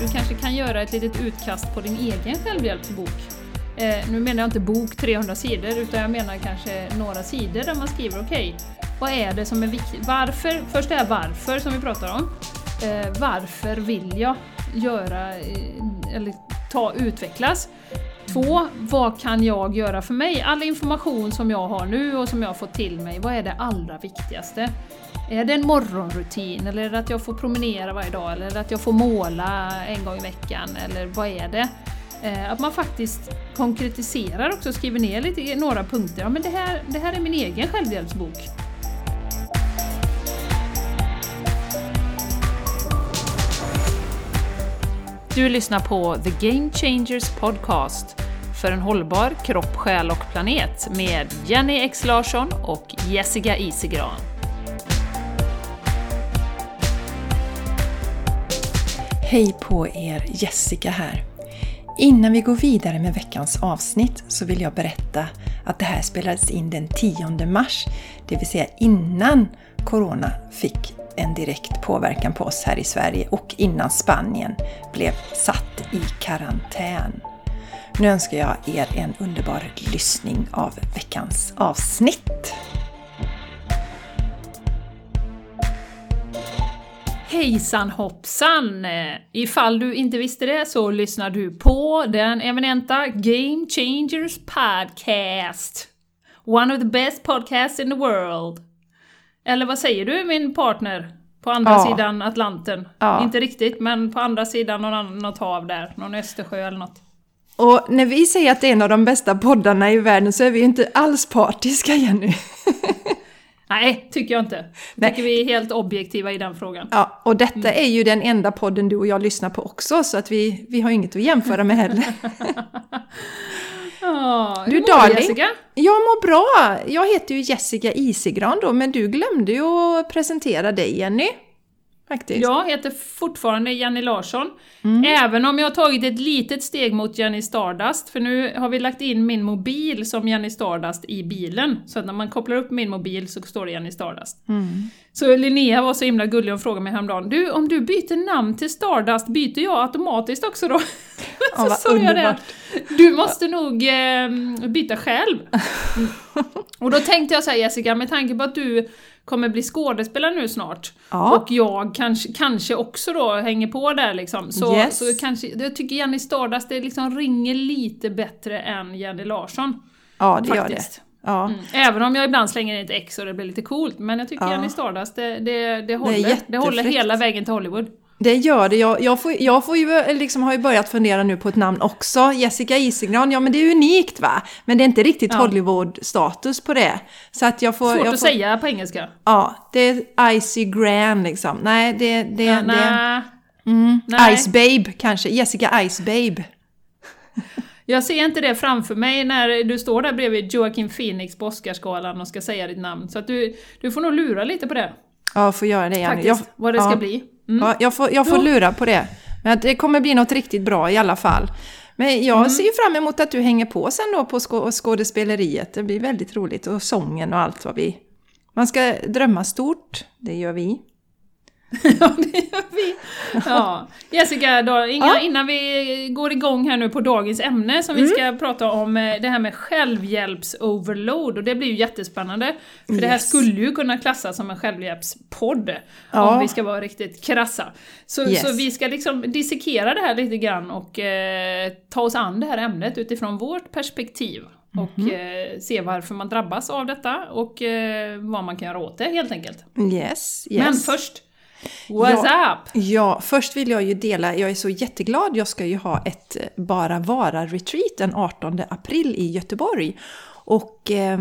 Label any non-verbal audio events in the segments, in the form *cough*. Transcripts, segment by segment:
Du kanske kan göra ett litet utkast på din egen självhjälpsbok. Eh, nu menar jag inte bok 300 sidor, utan jag menar kanske några sidor där man skriver okej, okay, vad är det som är viktigt? Varför? Först är varför som vi pratar om. Eh, varför vill jag göra, eh, eller ta, utvecklas? Två, vad kan jag göra för mig? All information som jag har nu och som jag har fått till mig, vad är det allra viktigaste? Är det en morgonrutin eller är det att jag får promenera varje dag eller är det att jag får måla en gång i veckan eller vad är det? Eh, att man faktiskt konkretiserar också, skriver ner lite, några punkter. Ja, men det här, det här är min egen självhjälpsbok. Du lyssnar på The Game Changers Podcast för en hållbar kropp, själ och planet med Jenny X Larsson och Jessica Isigran. Hej på er, Jessica här. Innan vi går vidare med veckans avsnitt så vill jag berätta att det här spelades in den 10 mars, det vill säga innan Corona fick en direkt påverkan på oss här i Sverige och innan Spanien blev satt i karantän. Nu önskar jag er en underbar lyssning av veckans avsnitt. Hejsan hoppsan! Ifall du inte visste det så lyssnar du på den eminenta Game Changers Podcast. One of the best podcasts in the world. Eller vad säger du min partner? På andra ja. sidan Atlanten. Ja. Inte riktigt, men på andra sidan någon, något hav där. Någon Östersjö eller något. Och när vi säger att det är en av de bästa poddarna i världen så är vi ju inte alls partiska Jenny. *laughs* Nej, tycker jag inte. Nej. Tycker vi är helt objektiva i den frågan. Ja, och detta mm. är ju den enda podden du och jag lyssnar på också, så att vi, vi har inget att jämföra med heller. *laughs* oh, du Darling, Jessica? Jag mår bra! Jag heter ju Jessica Isigran då, men du glömde ju att presentera dig Jenny. Faktiskt. Jag heter fortfarande Jenny Larsson. Mm. Även om jag har tagit ett litet steg mot Jenny Stardust, för nu har vi lagt in min mobil som Jenny Stardust i bilen. Så att när man kopplar upp min mobil så står det Jenny Stardust. Mm. Så Linnea var så himla gullig och frågade mig häromdagen, du om du byter namn till Stardust, byter jag automatiskt också då? *laughs* Så sa jag det, du måste nog eh, byta själv. *laughs* och då tänkte jag så här, Jessica, med tanke på att du kommer bli skådespelare nu snart. Ja. Och jag kanske, kanske också då hänger på där liksom. Så, yes. så kanske, jag tycker Jenny Stardust det liksom ringer lite bättre än Jenny Larsson. Ja, det faktiskt. gör det. Ja. Mm. Även om jag ibland slänger in ett X och det blir lite coolt. Men jag tycker ja. Jenny Stardust, det, det, det håller. Det, det håller hela vägen till Hollywood. Det gör det. Jag, jag, får, jag får ju, liksom, har ju börjat fundera nu på ett namn också. Jessica Isigran, ja men det är unikt va? Men det är inte riktigt ja. Hollywood-status på det. Så att jag får... Svårt jag får, att säga på engelska. Ja, det är Icy Gran liksom. Nej, det... det, ja, det mm, nej. Ice Babe kanske. Jessica Ice Babe. Jag ser inte det framför mig när du står där bredvid Joaquin Phoenix på Oscarsgalan och ska säga ditt namn. Så att du, du får nog lura lite på det. Ja, får göra det. Faktiskt, jag, vad det ska bli. Mm. Ja, jag får, jag får lura på det. Men det kommer bli något riktigt bra i alla fall. Men jag mm. ser ju fram emot att du hänger på sen då på skådespeleriet. Det blir väldigt roligt. Och sången och allt vad vi... Man ska drömma stort, det gör vi. *laughs* ja, det gör vi. Ja. Jessica, då, inga, ja. innan vi går igång här nu på dagens ämne som mm. vi ska prata om, eh, det här med självhjälps-overload, och det blir ju jättespännande. För yes. det här skulle ju kunna klassas som en självhjälpspodd, ja. om vi ska vara riktigt krassa. Så, yes. så vi ska liksom dissekera det här lite grann och eh, ta oss an det här ämnet utifrån vårt perspektiv. Och mm eh, se varför man drabbas av detta och eh, vad man kan göra åt det helt enkelt. Yes, yes. Men först, What's ja, up? Ja, först vill jag ju dela, jag är så jätteglad, jag ska ju ha ett Bara Vara-retreat den 18 april i Göteborg. Och eh,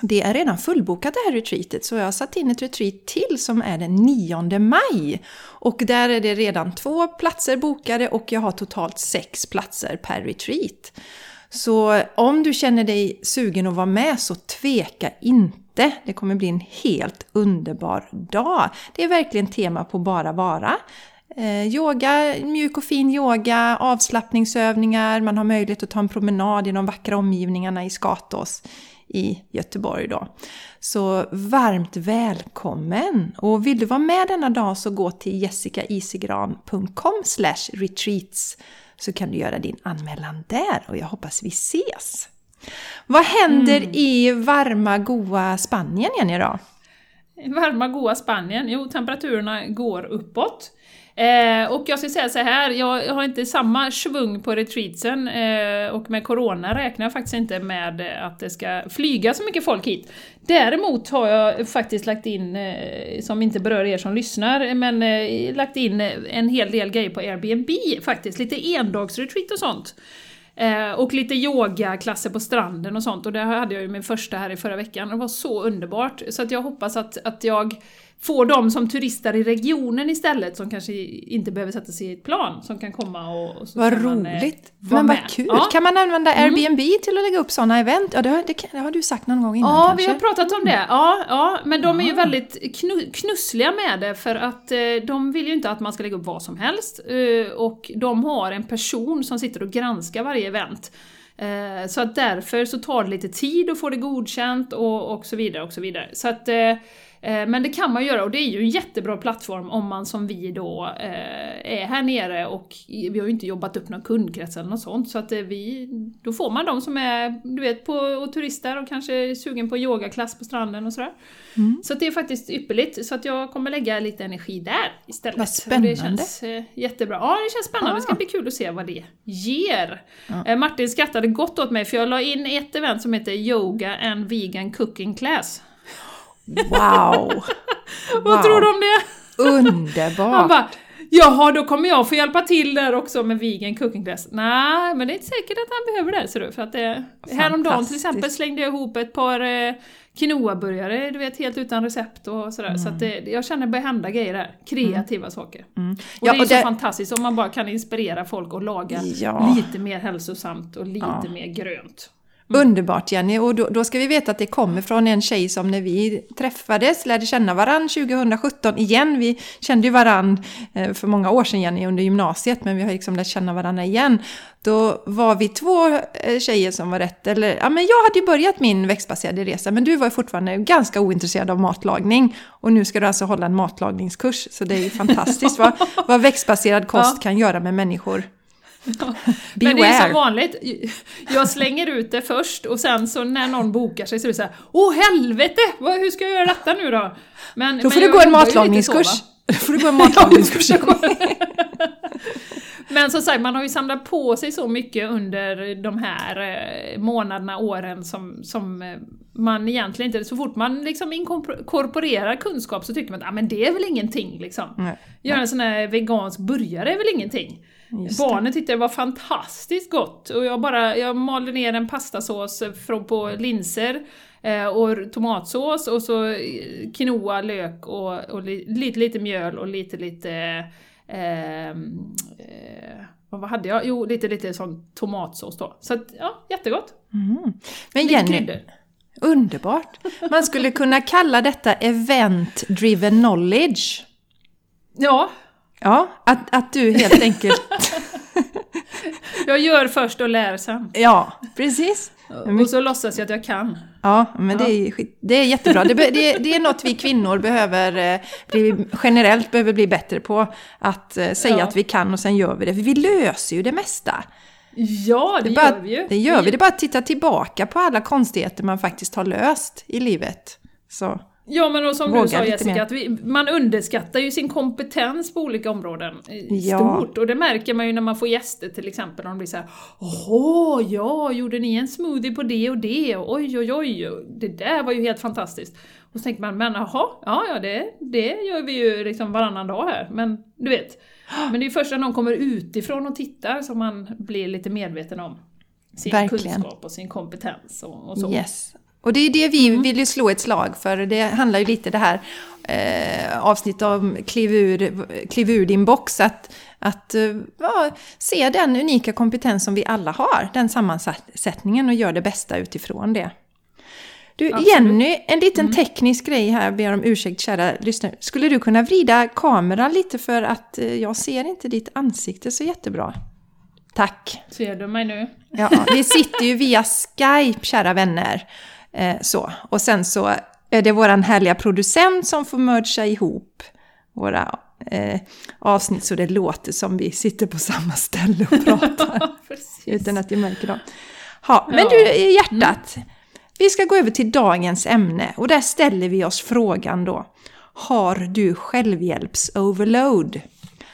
det är redan fullbokat det här retreatet, så jag har satt in ett retreat till som är den 9 maj. Och där är det redan två platser bokade och jag har totalt sex platser per retreat. Så om du känner dig sugen att vara med så tveka inte. Det kommer bli en helt underbar dag. Det är verkligen tema på bara vara. Eh, yoga, mjuk och fin yoga, avslappningsövningar, man har möjlighet att ta en promenad i de vackra omgivningarna i Skatås i Göteborg då. Så varmt välkommen! Och vill du vara med denna dag så gå till jessicaisigran.com retreats så kan du göra din anmälan där och jag hoppas vi ses! Vad händer mm. i varma, goa Spanien, Jenny, då? Varma, goa Spanien? Jo, temperaturerna går uppåt. Eh, och jag ska säga så här, jag har inte samma svung på retreatsen eh, och med Corona räknar jag faktiskt inte med att det ska flyga så mycket folk hit. Däremot har jag faktiskt lagt in, eh, som inte berör er som lyssnar, men eh, lagt in en hel del grejer på Airbnb faktiskt, lite endagsretreat och sånt. Eh, och lite yogaklasser på stranden och sånt och det hade jag ju min första här i förra veckan. och Det var så underbart. Så att jag hoppas att, att jag får dem som turister i regionen istället som kanske inte behöver sätta sig i ett plan som kan komma och, och Vad roligt! Man, Men vad med. kul! Ja. Kan man använda mm. Airbnb mm. till att lägga upp sådana event? Ja, det har, det, det har, du sagt någon gång innan Ja, kanske. vi har pratat om det. Ja, ja men de är ju väldigt knu, knussliga med det för att eh, de vill ju inte att man ska lägga upp vad som helst eh, och de har en person som sitter och granskar varje event. Eh, så att därför så tar det lite tid att få det godkänt och, och så vidare och så vidare. Så att eh, Eh, men det kan man göra och det är ju en jättebra plattform om man som vi då eh, är här nere och vi har ju inte jobbat upp någon kundkrets eller något sånt så att eh, vi, då får man de som är du vet, på, och turister och kanske är sugen på yogaklass på stranden och sådär. Mm. Så det är faktiskt ypperligt så att jag kommer lägga lite energi där istället. Vad spännande! Det känns jättebra. Ja, det känns spännande. Ah. Det ska ah. bli kul att se vad det ger. Ah. Martin skrattade gott åt mig för jag la in ett event som heter Yoga and Vegan Cooking Class. Wow! *laughs* Vad tror du om det? Underbart! Han bara, Jaha, då kommer jag få hjälpa till där också med vegan cooking class. Nej, men det är inte säkert att han behöver det, ser du. För att det, häromdagen till exempel slängde jag ihop ett par eh, quinoa-burgare, du vet, helt utan recept och sådär. Mm. Så att det, jag känner det börjar hända grejer där. Kreativa mm. saker. Mm. Och ja, det är och så det... fantastiskt om man bara kan inspirera folk att laga ja. lite mer hälsosamt och lite ja. mer grönt. Mm. Underbart Jenny! Och då, då, ska vi veta att det kommer från en tjej som när vi träffades lärde känna varann 2017 igen. Vi kände ju varann eh, för många år sedan Jenny under gymnasiet men vi har liksom lärt känna varandra igen. Då var vi två eh, tjejer som var rätt, eller ja men jag hade ju börjat min växtbaserade resa men du var fortfarande ganska ointresserad av matlagning. Och nu ska du alltså hålla en matlagningskurs så det är ju fantastiskt vad, vad växtbaserad kost *laughs* ja. kan göra med människor. Ja. *laughs* Men det är som vanligt, jag slänger ut det först och sen så när någon bokar sig så är det såhär Åh helvete! Hur ska jag göra detta nu då? Men, då får men du *laughs* gå en matlagningskurs. Då får du gå en matlagningskurs. men som sagt, man har ju samlat på sig så mycket under de här eh, månaderna, åren som, som eh, man egentligen inte... Så fort man liksom inkorporerar kunskap så tycker man att ah, men det är väl ingenting liksom. Göra en sån här vegansk burgare är väl ingenting. Barnen tyckte det var fantastiskt gott och jag bara jag malde ner en pastasås från, på linser eh, och tomatsås och så eh, quinoa, lök och, och lite, lite mjöl och lite, lite ehm, eh, vad hade jag? Jo, lite, lite sån tomatsås då. Så att, ja, jättegott. Mm. Men Jenny, underbart! Man skulle kunna kalla detta event-driven knowledge. Ja, Ja, att, att du helt *laughs* enkelt... jag gör först och lär sen. Ja, precis. Och så låtsas jag att jag kan. Ja, men ja. Det, är, det är jättebra. Det, det, det är något vi kvinnor behöver eh, bli, generellt behöver bli bättre på. Att eh, säga ja. att vi kan och sen gör vi det. För vi löser ju det mesta. Ja, det, det bara, gör vi ju. Det gör vi. Det är bara att titta tillbaka på alla konstigheter man faktiskt har löst i livet. Så. Ja men och som du sa Jessica, att vi, man underskattar ju sin kompetens på olika områden ja. stort. Och det märker man ju när man får gäster till exempel, de blir såhär Åh, ja, gjorde ni en smoothie på det och det? Oj, oj, oj, det där var ju helt fantastiskt. Och så tänker man, men jaha, ja, ja det, det gör vi ju liksom varannan dag här. Men du vet, men det är först när någon kommer utifrån och tittar som man blir lite medveten om sin Verkligen. kunskap och sin kompetens och, och så. Yes. Och det är det vi mm. vill ju slå ett slag för. Det handlar ju lite det här eh, avsnittet om kliv ur, kliv ur din box. Att, att eh, ja, se den unika kompetens som vi alla har, den sammansättningen och göra det bästa utifrån det. Du, Absolut. Jenny, en liten mm. teknisk grej här, ber om ursäkt kära lyssnare. Skulle du kunna vrida kameran lite för att eh, jag ser inte ditt ansikte så jättebra? Tack! Ser du mig nu? Ja, vi sitter ju via Skype, kära vänner. Eh, så. Och sen så är det våran härliga producent som får mergea ihop våra eh, avsnitt så det låter som vi sitter på samma ställe och pratar. *laughs* utan att jag märker det. Ha, men ja. du, hjärtat. Mm. Vi ska gå över till dagens ämne och där ställer vi oss frågan då. Har du självhjälps-overload?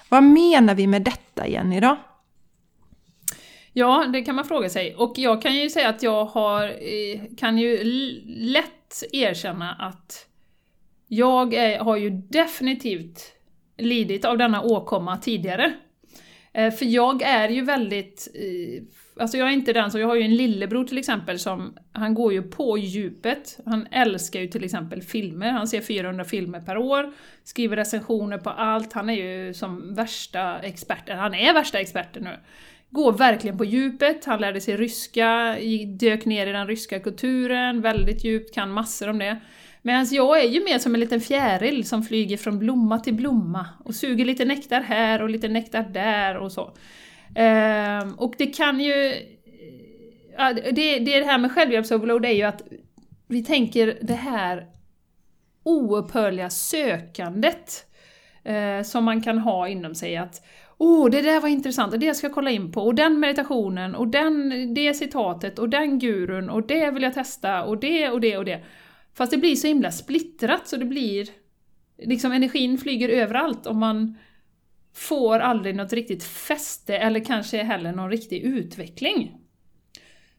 Vad menar vi med detta Jenny då? Ja, det kan man fråga sig. Och jag kan ju säga att jag har, eh, kan ju lätt erkänna att jag är, har ju definitivt lidit av denna åkomma tidigare. Eh, för jag är ju väldigt... Alltså jag är inte den som... Jag har ju en lillebror till exempel som... Han går ju på djupet. Han älskar ju till exempel filmer. Han ser 400 filmer per år. Skriver recensioner på allt. Han är ju som värsta experten. Han är värsta experten nu. Går verkligen på djupet. Han lärde sig ryska, dök ner i den ryska kulturen väldigt djupt, kan massor om det. Medan jag är ju mer som en liten fjäril som flyger från blomma till blomma och suger lite nektar här och lite nektar där och så. Ehm, och det kan ju... Ja, det, det här med självhjälpsoverload är ju att vi tänker det här oupphörliga sökandet eh, som man kan ha inom sig. att oh, det där var intressant, och det ska jag kolla in på, och den meditationen, och den, det citatet, och den gurun, och det vill jag testa, och det, och det, och det. Fast det blir så himla splittrat så det blir... Liksom energin flyger överallt och man får aldrig något riktigt fäste eller kanske heller någon riktig utveckling.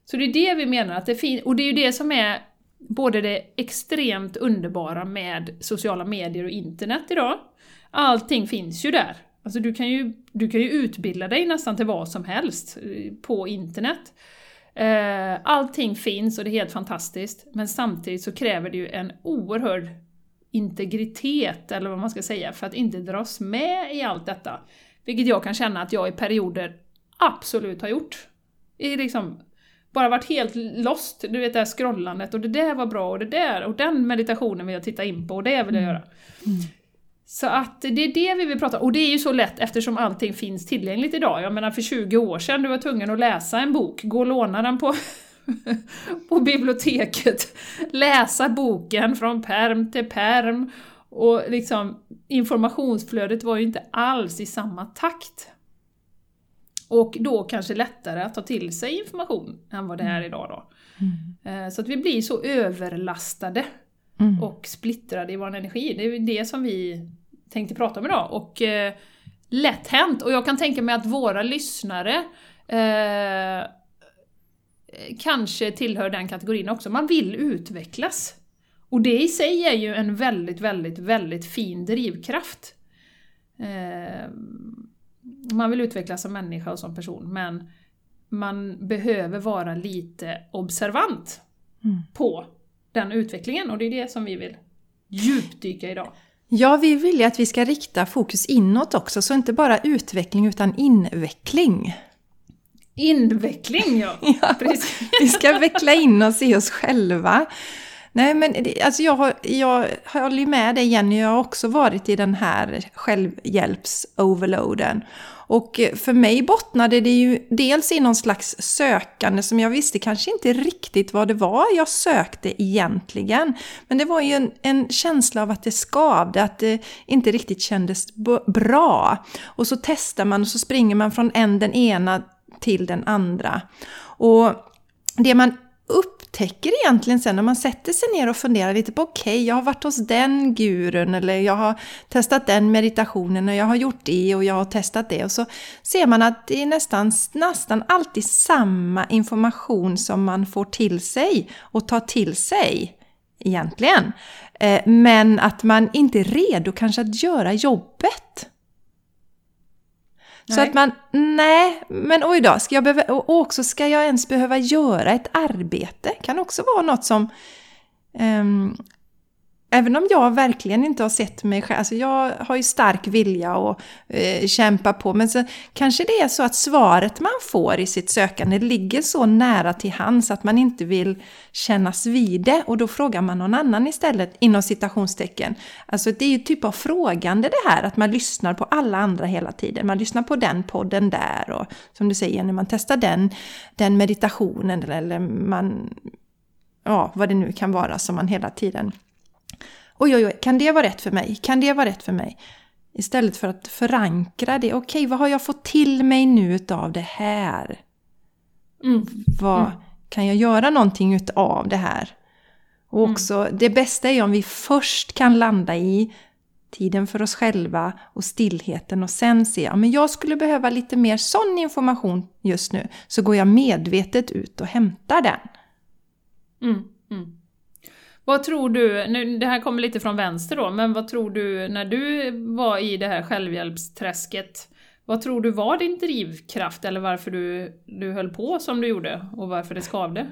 Så det är det vi menar att det finns, och det är ju det som är både det extremt underbara med sociala medier och internet idag. Allting finns ju där. Alltså du kan ju, du kan ju utbilda dig nästan till vad som helst eh, på internet. Eh, allting finns och det är helt fantastiskt, men samtidigt så kräver det ju en oerhörd integritet, eller vad man ska säga, för att inte dras med i allt detta. Vilket jag kan känna att jag i perioder absolut har gjort. I liksom, bara varit helt lost, du vet det här scrollandet och det där var bra och det där och den meditationen vill jag titta in på och det vill jag göra. Mm. Så att det är det vi vill prata om, och det är ju så lätt eftersom allting finns tillgängligt idag. Jag menar för 20 år sedan, du var tvungen att läsa en bok, gå och låna den på, *laughs* på biblioteket, läsa boken från perm till perm, och liksom informationsflödet var ju inte alls i samma takt. Och då kanske lättare att ta till sig information än vad det är idag då. Mm. Eh, så att vi blir så överlastade mm. och splittrade i vår energi. Det är det som vi tänkte prata om idag. Och eh, lätt hänt. Och jag kan tänka mig att våra lyssnare eh, kanske tillhör den kategorin också. Man vill utvecklas. Och det i sig är ju en väldigt, väldigt, väldigt fin drivkraft. Eh, man vill utvecklas som människa och som person, men man behöver vara lite observant mm. på den utvecklingen och det är det som vi vill djupdyka idag. Ja, vi vill ju att vi ska rikta fokus inåt också, så inte bara utveckling utan inveckling. Inveckling, ja! *laughs* ja Precis. Vi ska veckla in oss i oss själva. Nej, men alltså jag, har, jag håller med dig Jenny, jag har också varit i den här självhjälps-overloaden. Och för mig bottnade det ju dels i någon slags sökande som jag visste kanske inte riktigt vad det var jag sökte egentligen. Men det var ju en, en känsla av att det skavde, att det inte riktigt kändes bra. Och så testar man och så springer man från en den ena till den andra. Och det man upptäcker egentligen sen när man sätter sig ner och funderar lite på okej, okay, jag har varit hos den gurun eller jag har testat den meditationen och jag har gjort det och jag har testat det och så ser man att det är nästan, nästan alltid samma information som man får till sig och tar till sig egentligen. Eh, men att man inte är redo kanske att göra jobbet. Så att man, nej, men oj då, ska jag behöva, och också ska jag ens behöva göra ett arbete? Kan också vara något som um, Även om jag verkligen inte har sett mig själv, alltså jag har ju stark vilja att eh, kämpa på, men så kanske det är så att svaret man får i sitt sökande ligger så nära till hands att man inte vill kännas vid det och då frågar man någon annan istället inom citationstecken. Alltså det är ju typ av frågande det här, att man lyssnar på alla andra hela tiden. Man lyssnar på den podden där och som du säger, när man testar den, den meditationen eller man ja, vad det nu kan vara som man hela tiden... Oj, oj, oj, kan det vara rätt för mig? Kan det vara rätt för mig? Istället för att förankra det. Okej, okay, vad har jag fått till mig nu utav det här? Mm. Vad, mm. Kan jag göra någonting utav det här? Och mm. också, mm. det bästa är om vi först kan landa i tiden för oss själva och stillheten och sen se, ja men jag skulle behöva lite mer sån information just nu. Så går jag medvetet ut och hämtar den. Mm, mm. Vad tror du, nu, det här kommer lite från vänster då, men vad tror du när du var i det här självhjälpsträsket? Vad tror du var din drivkraft eller varför du, du höll på som du gjorde och varför det skavde?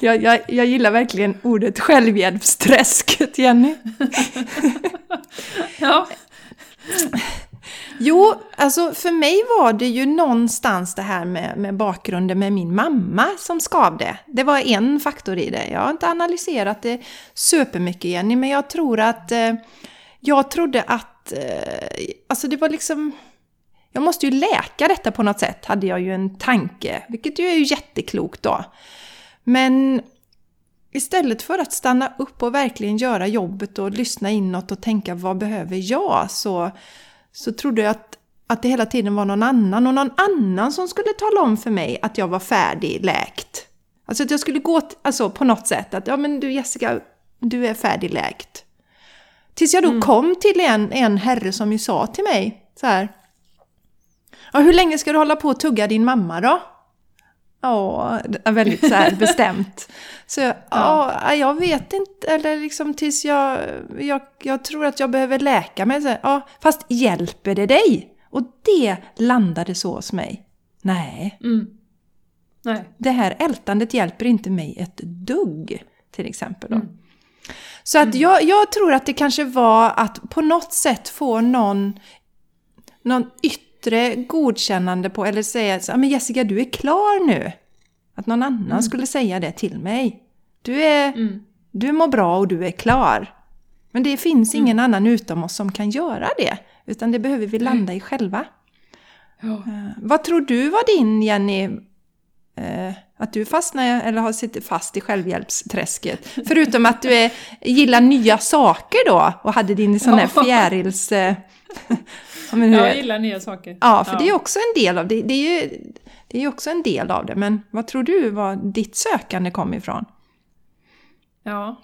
Jag, jag, jag gillar verkligen ordet självhjälpsträsket, Jenny. *laughs* ja. *laughs* Jo, alltså för mig var det ju någonstans det här med, med bakgrunden med min mamma som skavde. Det var en faktor i det. Jag har inte analyserat det supermycket Jenny, men jag tror att... Eh, jag trodde att... Eh, alltså det var liksom... Jag måste ju läka detta på något sätt, hade jag ju en tanke. Vilket ju är ju jätteklokt då. Men istället för att stanna upp och verkligen göra jobbet och lyssna inåt och tänka vad behöver jag? Så, så trodde jag att, att det hela tiden var någon annan och någon annan som skulle tala om för mig att jag var färdigläkt. Alltså att jag skulle gå alltså, på något sätt att ja men du Jessica, du är färdigläkt. Tills jag då mm. kom till en, en herre som ju sa till mig så här. Ja, hur länge ska du hålla på och tugga din mamma då? Ja, väldigt så här *laughs* bestämt. Så jag, ja. ja. jag vet inte, eller liksom tills jag, jag, jag tror att jag behöver läka mig. Så, ja, fast hjälper det dig? Och det landade så hos mig. Nej. Mm. Nej. Det här ältandet hjälper inte mig ett dugg, till exempel. Då. Mm. Så att mm. jag, jag tror att det kanske var att på något sätt få någon, någon yttre yttre godkännande på, eller säga så, men Jessica du är klar nu. Att någon annan mm. skulle säga det till mig. Du, är, mm. du mår bra och du är klar. Men det finns mm. ingen annan utom oss som kan göra det. Utan det behöver vi landa i själva. Ja. Uh, vad tror du var din, Jenny, uh, att du fastnar eller har suttit fast i självhjälpsträsket? Förutom att du är, gillar nya saker då och hade din sån här fjärils... Men jag gillar nya saker. Ja, för ja. det är också en del av det. Det är ju det är också en del av det. Men vad tror du var ditt sökande kom ifrån? Ja.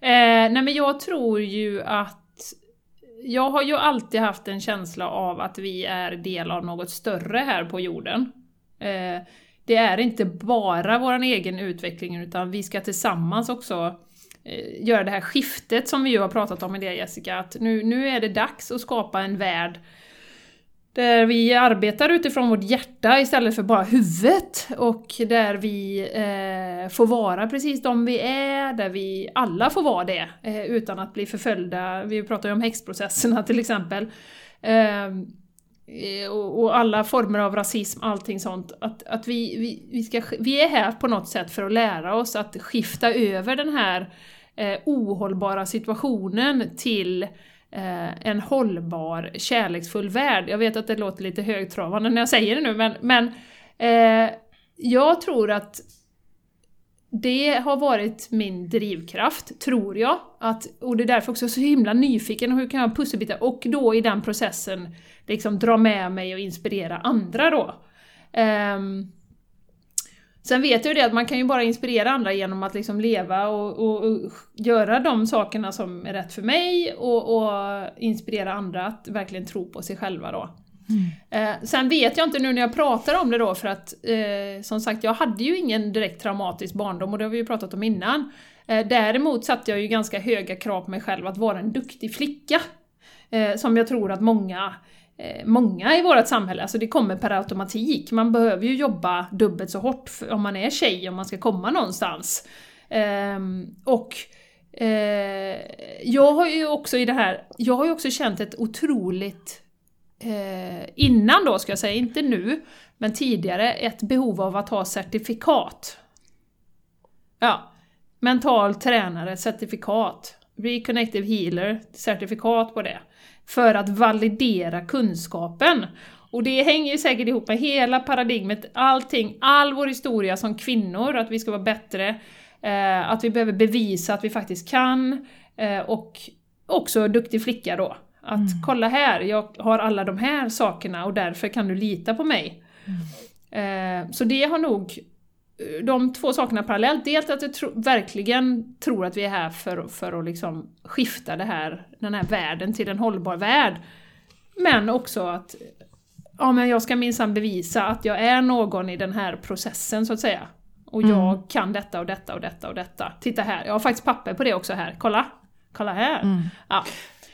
Eh, nej men jag tror ju att jag har ju alltid haft en känsla av att vi är del av något större här på jorden. Eh, det är inte bara vår egen utveckling utan vi ska tillsammans också Eh, göra det här skiftet som vi ju har pratat om i det Jessica, att nu, nu är det dags att skapa en värld där vi arbetar utifrån vårt hjärta istället för bara huvudet och där vi eh, får vara precis de vi är, där vi alla får vara det eh, utan att bli förföljda. Vi pratar ju om häxprocesserna *laughs* till exempel. Eh, Eh, och, och, alla former av rasism, allting sånt. Att, att vi, vi, vi, ska, vi är här på något sätt för att lära oss att skifta över den här eh, ohållbara situationen till eh, en hållbar, kärleksfull värld. Jag vet att det låter lite högtravande när jag säger det nu, men, men eh, jag tror att det har varit min drivkraft, tror jag. Att, och det är därför också så himla nyfiken, hur kan jag pusselbita och då i den processen liksom dra med mig och inspirera andra då. Um, Sen vet jag ju det att man kan ju bara inspirera andra genom att liksom leva och, och, och göra de sakerna som är rätt för mig och, och, inspirera andra att verkligen tro på sig själva då. Mm. Eh, sen vet jag inte nu när jag pratar om det då för att eh, som sagt jag hade ju ingen direkt traumatisk barndom och det har vi ju pratat om innan. Eh, däremot satte jag ju ganska höga krav på mig själv att vara en duktig flicka. Eh, som jag tror att många Eh, många i vårt samhälle, alltså det kommer per automatik. Man behöver ju jobba dubbelt så hårt om man är tjej om man ska komma någonstans. Ehm, och eh, jag har ju också i det här, jag har ju också känt ett otroligt, eh, innan då ska jag säga, inte nu, men tidigare, ett behov av att ha certifikat. Ja, mental tränare, certifikat. Reconnective healer, certifikat på det för att validera kunskapen. Och det hänger ju säkert ihop med hela paradigmet, allting, all vår historia som kvinnor, att vi ska vara bättre. Eh, att vi behöver bevisa att vi faktiskt kan. Eh, och också duktig flicka då. Att mm. kolla här, jag har alla de här sakerna och därför kan du lita på mig. Mm. Eh, så det har nog eh, de två sakerna parallellt. Dels att jag tro, verkligen tror att vi är här för, för att liksom skifta det här, den här världen till en hållbar värld. Men också att ja, men jag ska minsann bevisa att jag är någon i den här processen så att säga. Och mm. jag kan detta och detta och detta och detta. Titta här, jag har faktiskt papper på det också här. Kolla! Kolla här! Mm. Ja.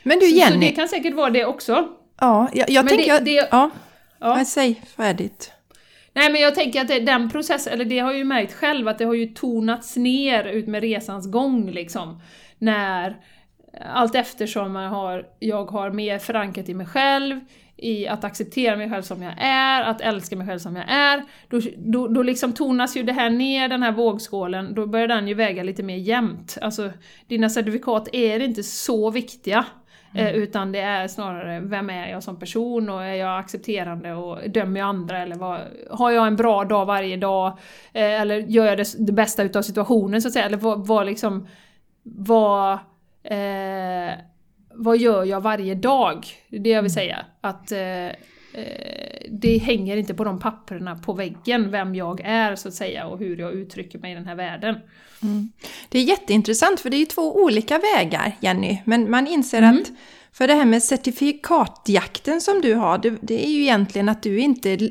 Men du Jenny... Så, så, det kan säkert vara det också. Ja, jag, jag tänker... Det, det, ja, ja. säg färdigt. Nej men jag tänker att det, den processen, eller det har jag ju märkt själv, att det har ju tonats ner ut med resans gång liksom. När allt eftersom jag har, jag har mer förankrat i mig själv, i att acceptera mig själv som jag är, att älska mig själv som jag är, då, då, då liksom tonas ju det här ner, den här vågskålen, då börjar den ju väga lite mer jämnt. Alltså, dina certifikat är inte så viktiga. Mm. Eh, utan det är snarare, vem är jag som person och är jag accepterande och dömer jag andra eller vad, har jag en bra dag varje dag? Eh, eller gör jag det, det bästa utav situationen så att säga? Eller vad, vad liksom, vad, eh, vad gör jag varje dag? Det är det jag vill mm. säga. Att eh, det hänger inte på de papperna på väggen vem jag är så att säga och hur jag uttrycker mig i den här världen. Mm. Det är jätteintressant för det är ju två olika vägar Jenny, men man inser mm. att för det här med certifikatjakten som du har, det, det är ju egentligen att du inte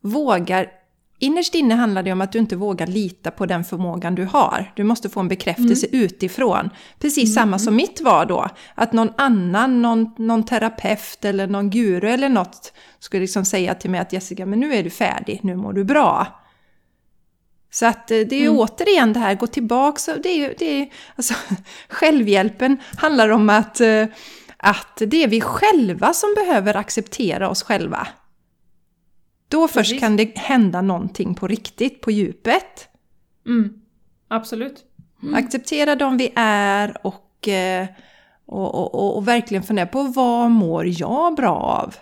vågar Innerst inne handlar det om att du inte vågar lita på den förmågan du har. Du måste få en bekräftelse mm. utifrån. Precis mm. samma som mitt var då. Att någon annan, någon, någon terapeut eller någon guru eller något skulle liksom säga till mig att Jessica, men nu är du färdig, nu mår du bra. Så att eh, det är ju mm. återigen det här, gå tillbaka. Det är, det är, alltså, *laughs* självhjälpen handlar om att, eh, att det är vi själva som behöver acceptera oss själva. Då först Precis. kan det hända någonting på riktigt, på djupet. Mm. Absolut. Mm. Acceptera dem vi är och, eh, och, och, och, och, verkligen fundera på vad mår jag bra av?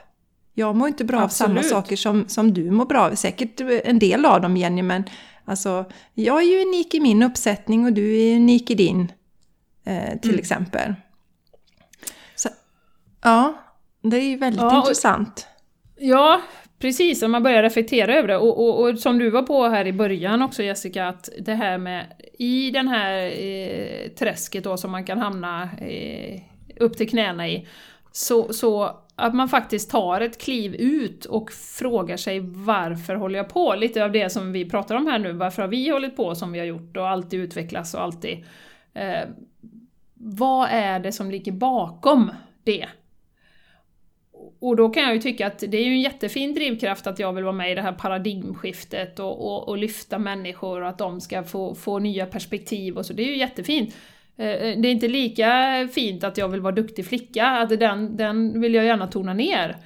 Jag mår inte bra Absolut. av samma saker som, som du mår bra av. Säkert en del av dem Jenny, men alltså, jag är ju unik i min uppsättning och du är unik i din. Eh, till mm. exempel. Så, ja, det är ju väldigt ja, intressant. Ja, Precis, om man börjar reflektera över det. Och, och, och, som du var på här i början också Jessica, att det här med i den här eh, träsket då som man kan hamna eh, upp till knäna i, så, så att man faktiskt tar ett kliv ut och frågar sig varför håller jag på? Lite av det som vi pratar om här nu, varför har vi hållit på som vi har gjort och alltid utvecklas och alltid... Eh, vad är det som ligger bakom det? Och då kan jag ju tycka att det är ju en jättefin drivkraft att jag vill vara med i det här paradigmskiftet och, och, och lyfta människor och att de ska få, få nya perspektiv och så. Det är ju jättefint. Eh, eh, det är inte lika fint att jag vill vara duktig flicka, att den, den vill jag gärna tona ner.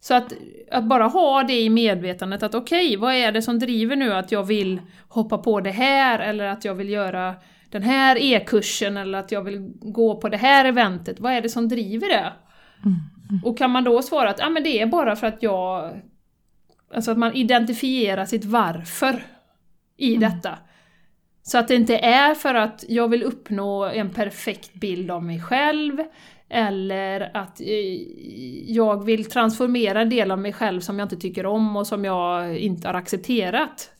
Så att, att bara ha det i medvetandet att okej, okay, vad är det som driver nu att jag vill hoppa på det här eller att jag vill göra den här e-kursen eller att jag vill gå på det här eventet. Vad är det som driver det? Mm. Mm. Och kan man då svara att ah, men det är bara för att jag... Alltså att man identifierar sitt varför i mm. detta. Så att det inte är för att jag vill uppnå en perfekt bild av mig själv, eller att eh, jag vill transformera en del av mig själv som jag inte tycker om och som jag inte har accepterat.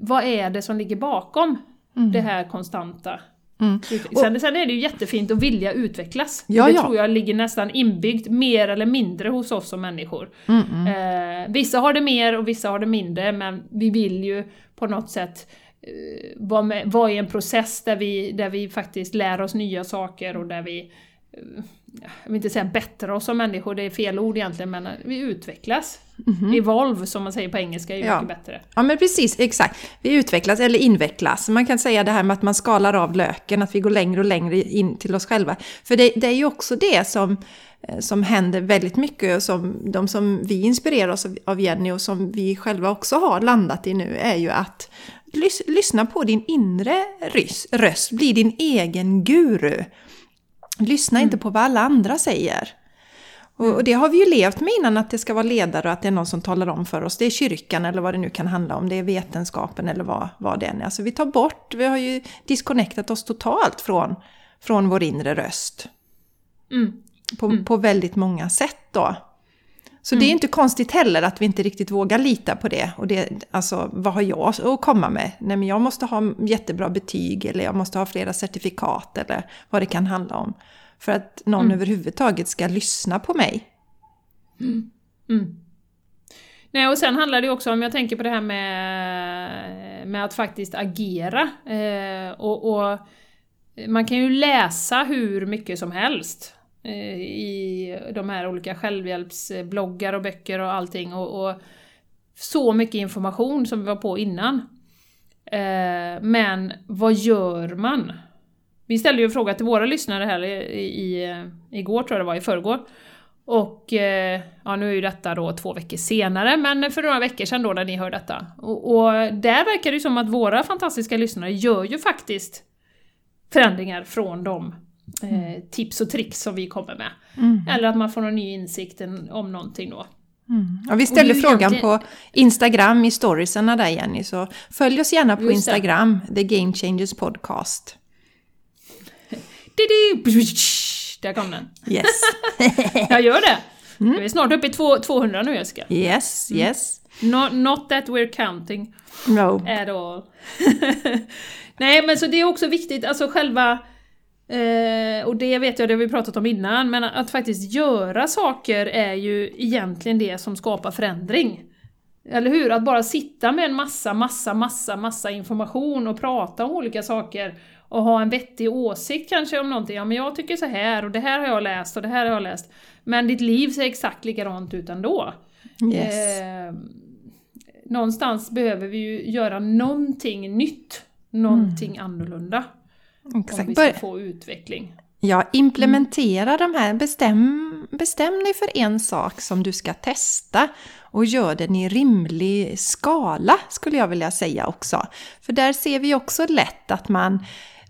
Vad är det som ligger bakom mm. det här konstanta Mm. Sen, sen, är det ju jättefint att vilja utvecklas. Ja, det ja. tror jag ligger nästan inbyggt mer eller mindre hos oss som människor. Mm, mm. Eh, vissa har det mer och vissa har det mindre, men vi vill ju på något sätt eh, vara, med, vara i en process där vi, där vi faktiskt lär oss nya saker och där vi eh, jag vill inte säga bättra oss som människor, det är fel ord egentligen, men vi utvecklas. Mm -hmm. Evolve, som man säger på engelska, är ju ja. mycket bättre. Ja, men precis, exakt. Vi utvecklas, eller invecklas. Man kan säga det här med att man skalar av löken, att vi går längre och längre in till oss själva. För det, det är ju också det som, eh, som händer väldigt mycket, och som de som vi inspirerar oss av Jenny och som vi själva också har landat i nu, är ju att lys lyssna på din inre röst, bli din egen guru. Lyssna mm. inte på vad alla andra säger. Och, och det har vi ju levt med innan, att det ska vara ledare och att det är någon som talar om för oss. Det är kyrkan eller vad det nu kan handla om, det är vetenskapen eller vad, vad det än är. Alltså vi tar bort, vi har ju disconnectat oss totalt från, från vår inre röst. Mm. På, Mm. på väldigt många sätt då. Så det är inte konstigt heller att vi inte riktigt vågar lita på det. Och det, alltså, vad har jag att komma med? Nej, men jag måste ha jättebra betyg eller jag måste ha flera certifikat eller vad det kan handla om. För att någon överhuvudtaget ska lyssna på mig. Mm. Nej, och sen handlar det också om, jag tänker på det här med, med att faktiskt agera. Eh, och, och man kan ju läsa hur mycket som helst Eh, i de här olika självhjälpsbloggar och böcker och allting. Och, och så mycket information som vi var på innan. Eh, men vad gör man? Vi ställde ju en fråga till våra lyssnare här i, i, eh, igår, tror jag det var, i förrgår. Och eh, ja, nu är ju detta då två veckor senare, men för några veckor sedan då när ni hör detta. Och, och där verkar det ju som att våra fantastiska lyssnare gör ju faktiskt förändringar från de eh, tips och tricks som vi kommer med. Eller att man får någon ny insikt om någonting då. Ja, vi ställde frågan egentligen- på Instagram i storiesarna där Jenny, så följ oss gärna på. Instagram, The Game Changers Podcast. *laughs* Där kom den. Yes, *laughs* Jag gör det! Vi är snart uppe i två- 200 nu Jessica. yes, yes. No, not that we're counting. No. At all. *laughs* Nej men så det är också viktigt, alltså själva eh, och det vet jag, det har vi pratat om innan, men att faktiskt göra saker är ju egentligen det som skapar förändring. Eller hur? Att bara sitta med en massa, massa, massa, massa information och prata om olika saker och ha en vettig åsikt kanske om någonting. Ja men jag tycker så här och det här har jag läst och det här har jag läst. Men ditt liv ser exakt likadant ut ändå. Yes. Eh, någonstans behöver vi ju göra någonting nytt, någonting annorlunda. Om Exakt. vi Bör- ska få utveckling. Ja, implementera de här. Bestäm, bestäm dig för en sak som du ska testa och gör den i rimlig skala skulle jag vilja säga också. För där ser vi också lätt att man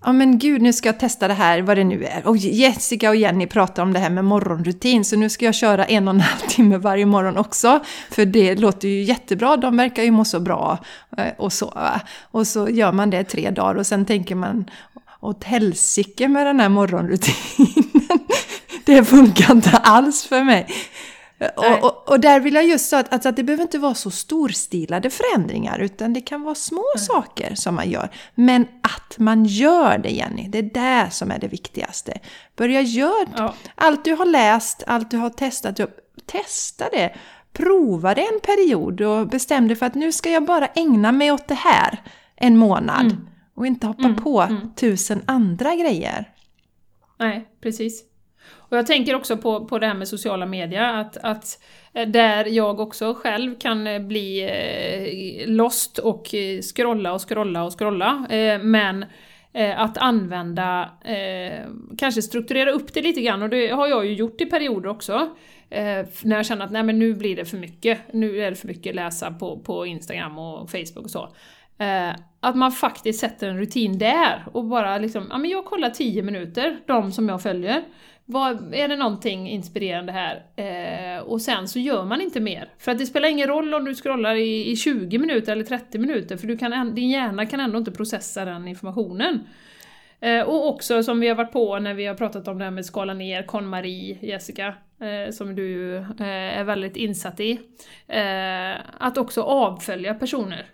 Ja men gud, nu ska jag testa det här, vad det nu är. Och Jessica och Jenny pratar om det här med morgonrutin, så nu ska jag köra en och en halv timme varje morgon också. För det låter ju jättebra, de verkar ju må så bra eh, och så. Och så gör man det tre dagar och sen tänker man, åt helsike med den här morgonrutinen. *laughs* Det funkar inte alls för mig. Och, och, och där vill jag just säga att, alltså att det behöver inte vara så storstilade förändringar utan det kan vara små saker som man gör. Men att man gör det Jenny, det är det som är det viktigaste. Börja gör Ja. allt du har läst, allt du har testat, testa det. Prova det en period och bestäm dig för att nu ska jag bara ägna mig åt det här en månad. Och inte hoppa på tusen andra grejer. Nej, precis. Och jag tänker också på, på det här med sociala medier, att, att eh, där jag också själv kan eh, bli eh, lost och scrolla och scrolla och scrolla. Eh, men eh, att använda, kanske strukturera upp det lite grann, och det har jag ju gjort i perioder också. När jag känner att nej men nu blir det för mycket, nu är det för mycket läsa på, på Instagram och Facebook och så. Eh, att man faktiskt sätter en rutin där och bara liksom, ja men jag kollar 10 minuter, de som jag följer. Vad, är det någonting inspirerande här? Eh, och sen så gör man inte mer. För att det spelar ingen roll om du scrollar i, i 20 minuter eller 30 minuter, för du kan, din hjärna kan ändå inte processa den informationen. Eh, och också som vi har varit på när vi har pratat om det här med skala ner, KonMari, Jessica, eh, som du eh, är väldigt insatt i. Eh, att också avfölja personer.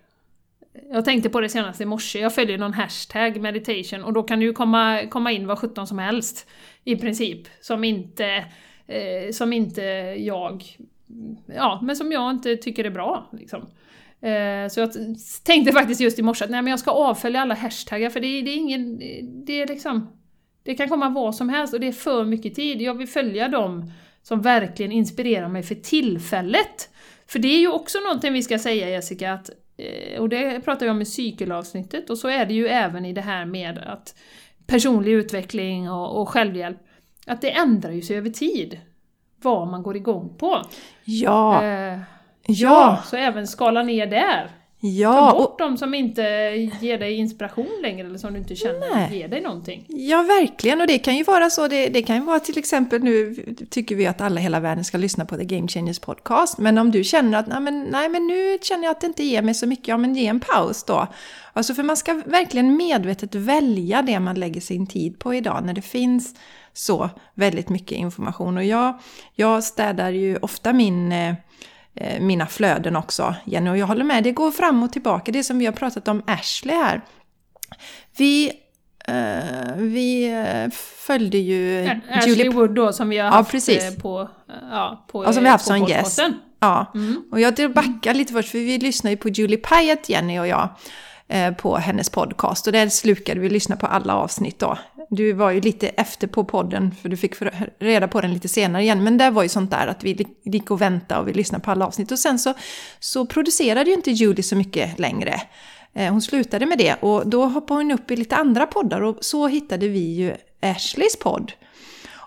Jag tänkte på det senast i morse, jag följer någon hashtag meditation och då kan det ju komma, komma in vad sjutton som helst i princip. Som inte, eh, som inte jag, ja men som jag inte tycker är bra. Liksom. Eh, så jag tänkte faktiskt just i morse att nej, men jag ska avfölja alla hashtaggar för det, det är ingen, det är liksom, det kan komma vad som helst och det är för mycket tid. Jag vill följa dem som verkligen inspirerar mig för tillfället. För det är ju också någonting vi ska säga Jessica, att, och det pratar jag om i cykelavsnittet, och så är det ju även i det här med att personlig utveckling och, och självhjälp, att det ändrar ju sig över tid. Vad man går igång på. Ja, Eh, ja, så även skala ner där. Ja, Ta bort och, de som inte ger dig inspiration längre eller som du inte känner Nej. ger dig någonting. ja, verkligen. Och det kan ju vara så. Det, det kan ju vara till exempel nu tycker vi att alla hela världen ska lyssna på The Game Changers podcast. Men om du känner att nej men, nej, men nu känner jag att det inte ger mig så mycket, ja men ge en paus då. Alltså för man ska verkligen medvetet välja det man lägger sin tid på idag när det finns så väldigt mycket information. Och jag, jag städar ju ofta min eh, mina flöden också, Jenny. Och jag håller med, det går fram och tillbaka. Det som vi har pratat om Ashley här. Vi, eh, vi eh, följde ju Ashley Julie... Wood då som vi har Ja, haft precis. eh, på, eh, ja, på, Ja, som vi har haft som gäst. podcasten. Ja, Mm. och jag vill backa lite först, för vi lyssnar ju på Julie Pyatt, Jenny och jag, eh, på hennes podcast. Och där slukade vi lyssna på alla avsnitt då. Du var ju lite efter på podden, för du fick reda på den lite senare igen. Men det var ju sånt där att vi gick och väntade och vi lyssnade på alla avsnitt. Och sen så, så producerade ju inte Julie så mycket längre. Eh, hon slutade med det och då hoppade hon upp i lite andra poddar och så hittade vi ju Ashleys podd.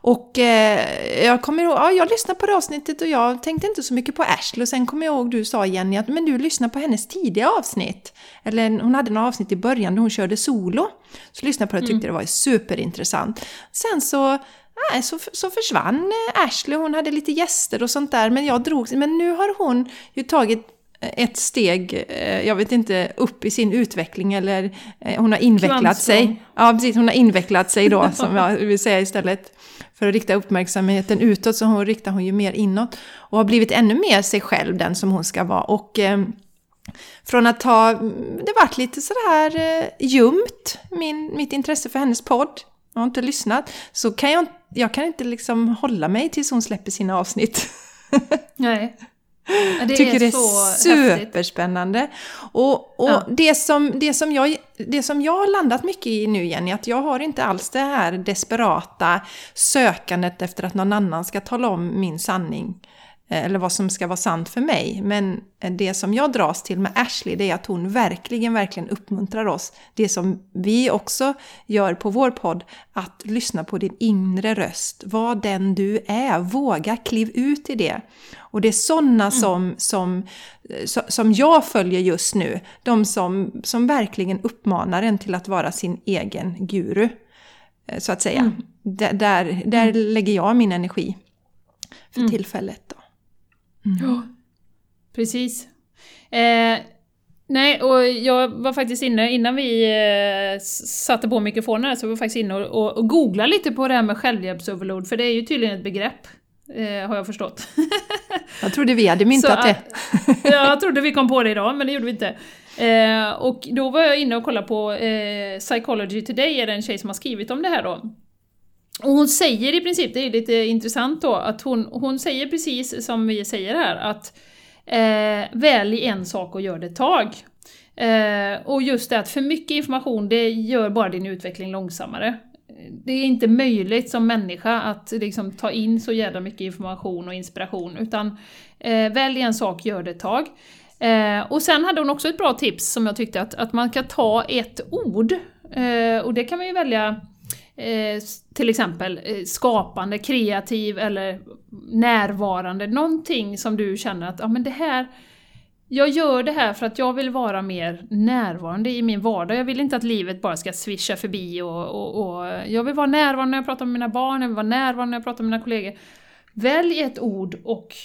Och eh, jag kommer ihåg, ja, jag lyssnade på det avsnittet och jag tänkte inte så mycket på Ashley. Och sen kommer jag ihåg du sa Jenny att men du lyssnar på hennes tidiga avsnitt. Eller hon hade några avsnitt i början där hon körde solo. Så lyssnade jag på det och tyckte det var superintressant. Sen så, nej, så, så försvann eh, Ashley, hon hade lite gäster och sånt där. Men jag drog, men nu har hon ju tagit ett steg, eh, jag vet inte, upp i sin utveckling eller eh, hon har invecklat Kvantsprång. sig. Ja, precis, hon har invecklat sig då, *laughs* som jag vill säga istället. För att rikta uppmärksamheten utåt så hon riktar hon ju mer inåt. Och har blivit ännu mer sig själv, den som hon ska vara. Och eh, från att ha, det varit lite sådär eh, ljumt, min, mitt intresse för hennes podd. Jag har inte lyssnat. Så kan jag, jag kan inte liksom hålla mig tills hon släpper sina avsnitt. *laughs* Nej. Det tycker är det är häftigt. superspännande. Och, och Ja. det, som, det, som jag, det som jag har landat mycket i nu Jenny, att jag har inte alls det här desperata sökandet efter att någon annan ska tala om min sanning. Eh, Eller vad som ska vara sant för mig. Men det som jag dras till med Ashley, det är att hon verkligen, verkligen uppmuntrar oss. Det som vi också gör på vår podd, att lyssna på din inre röst. Var den du är, våga kliv ut i det. Och det är sådana som, som, så- som jag följer just nu. De som, som verkligen uppmanar en till att vara sin egen guru. eh, Så att säga. Där, där, där lägger jag min energi för tillfället. Då. Ja, precis. Eh, nej, och jag var faktiskt inne, innan vi eh, satte på mikrofonen så var jag faktiskt inne och, och, och googlade lite på det här med självhjälpsöverload, för det är ju tydligen ett begrepp. Eh, har jag förstått. *laughs* Jag trodde vi hade myntat Så, det. jag trodde vi kom på det idag, men det gjorde vi inte. Eh, och då var jag inne och kollade på eh, Psychology Today, är det en tjej som har skrivit om det här då. Och hon säger i princip, det är lite intressant då, att hon, hon säger precis som vi säger här, att eh, välj en sak och gör det ett tag. Eh, och just det att för mycket information, det gör bara din utveckling långsammare. Det är inte möjligt som människa att liksom ta in så jävla mycket information och inspiration, utan eh, välj en sak, gör det ett tag. Eh, och sen hade hon också ett bra tips som jag tyckte att, att man kan ta ett ord, eh, och det kan man ju välja eh, till exempel eh, skapande, kreativ eller närvarande, någonting som du känner att ja, men det här jag gör det här för att jag vill vara mer närvarande i min vardag. Jag vill inte att livet bara ska swisha förbi och, och, och jag vill vara närvarande när jag pratar med mina barn, jag vill vara närvarande när jag pratar med mina kollegor. Välj ett ord och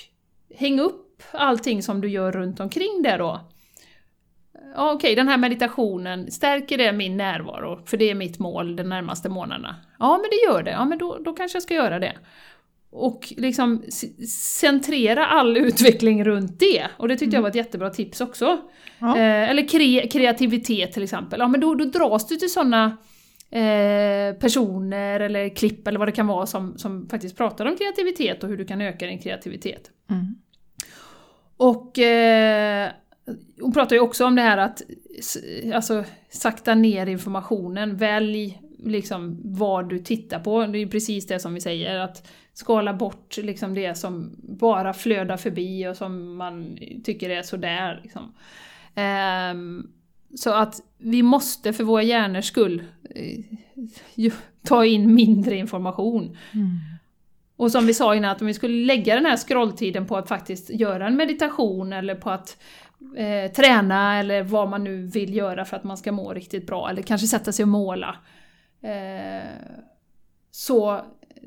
häng upp allting som du gör runt omkring det då. Ja, Okej, den här meditationen, stärker det min närvaro? För det är mitt mål de närmaste månaderna. Ja, men det gör det. Ja, men då, då kanske jag ska göra det. Och liksom centrera all *laughs* utveckling runt det. Och det tyckte jag var ett jättebra tips också. Ja. Eh, eller kre kreativitet till exempel. Ja, men då, då dras du till sådana eh, personer eller klipp eller vad det kan vara som, som faktiskt pratar om kreativitet och hur du kan öka din kreativitet. Mm. Och eh, hon pratar ju också om det här att alltså, sakta ner informationen, välj liksom vad du tittar på. Det är ju precis det som vi säger, att skala bort liksom det som bara flödar förbi och som man tycker är sådär. Liksom. Ehm, så att vi måste för våra hjärnors skull eh, ta in mindre information. Mm. Och som vi sa innan, att om vi skulle lägga den här scrolltiden på att faktiskt göra en meditation eller på att, eh, träna eller vad man nu vill göra för att man ska må riktigt bra, eller kanske sätta sig och måla. Eh, så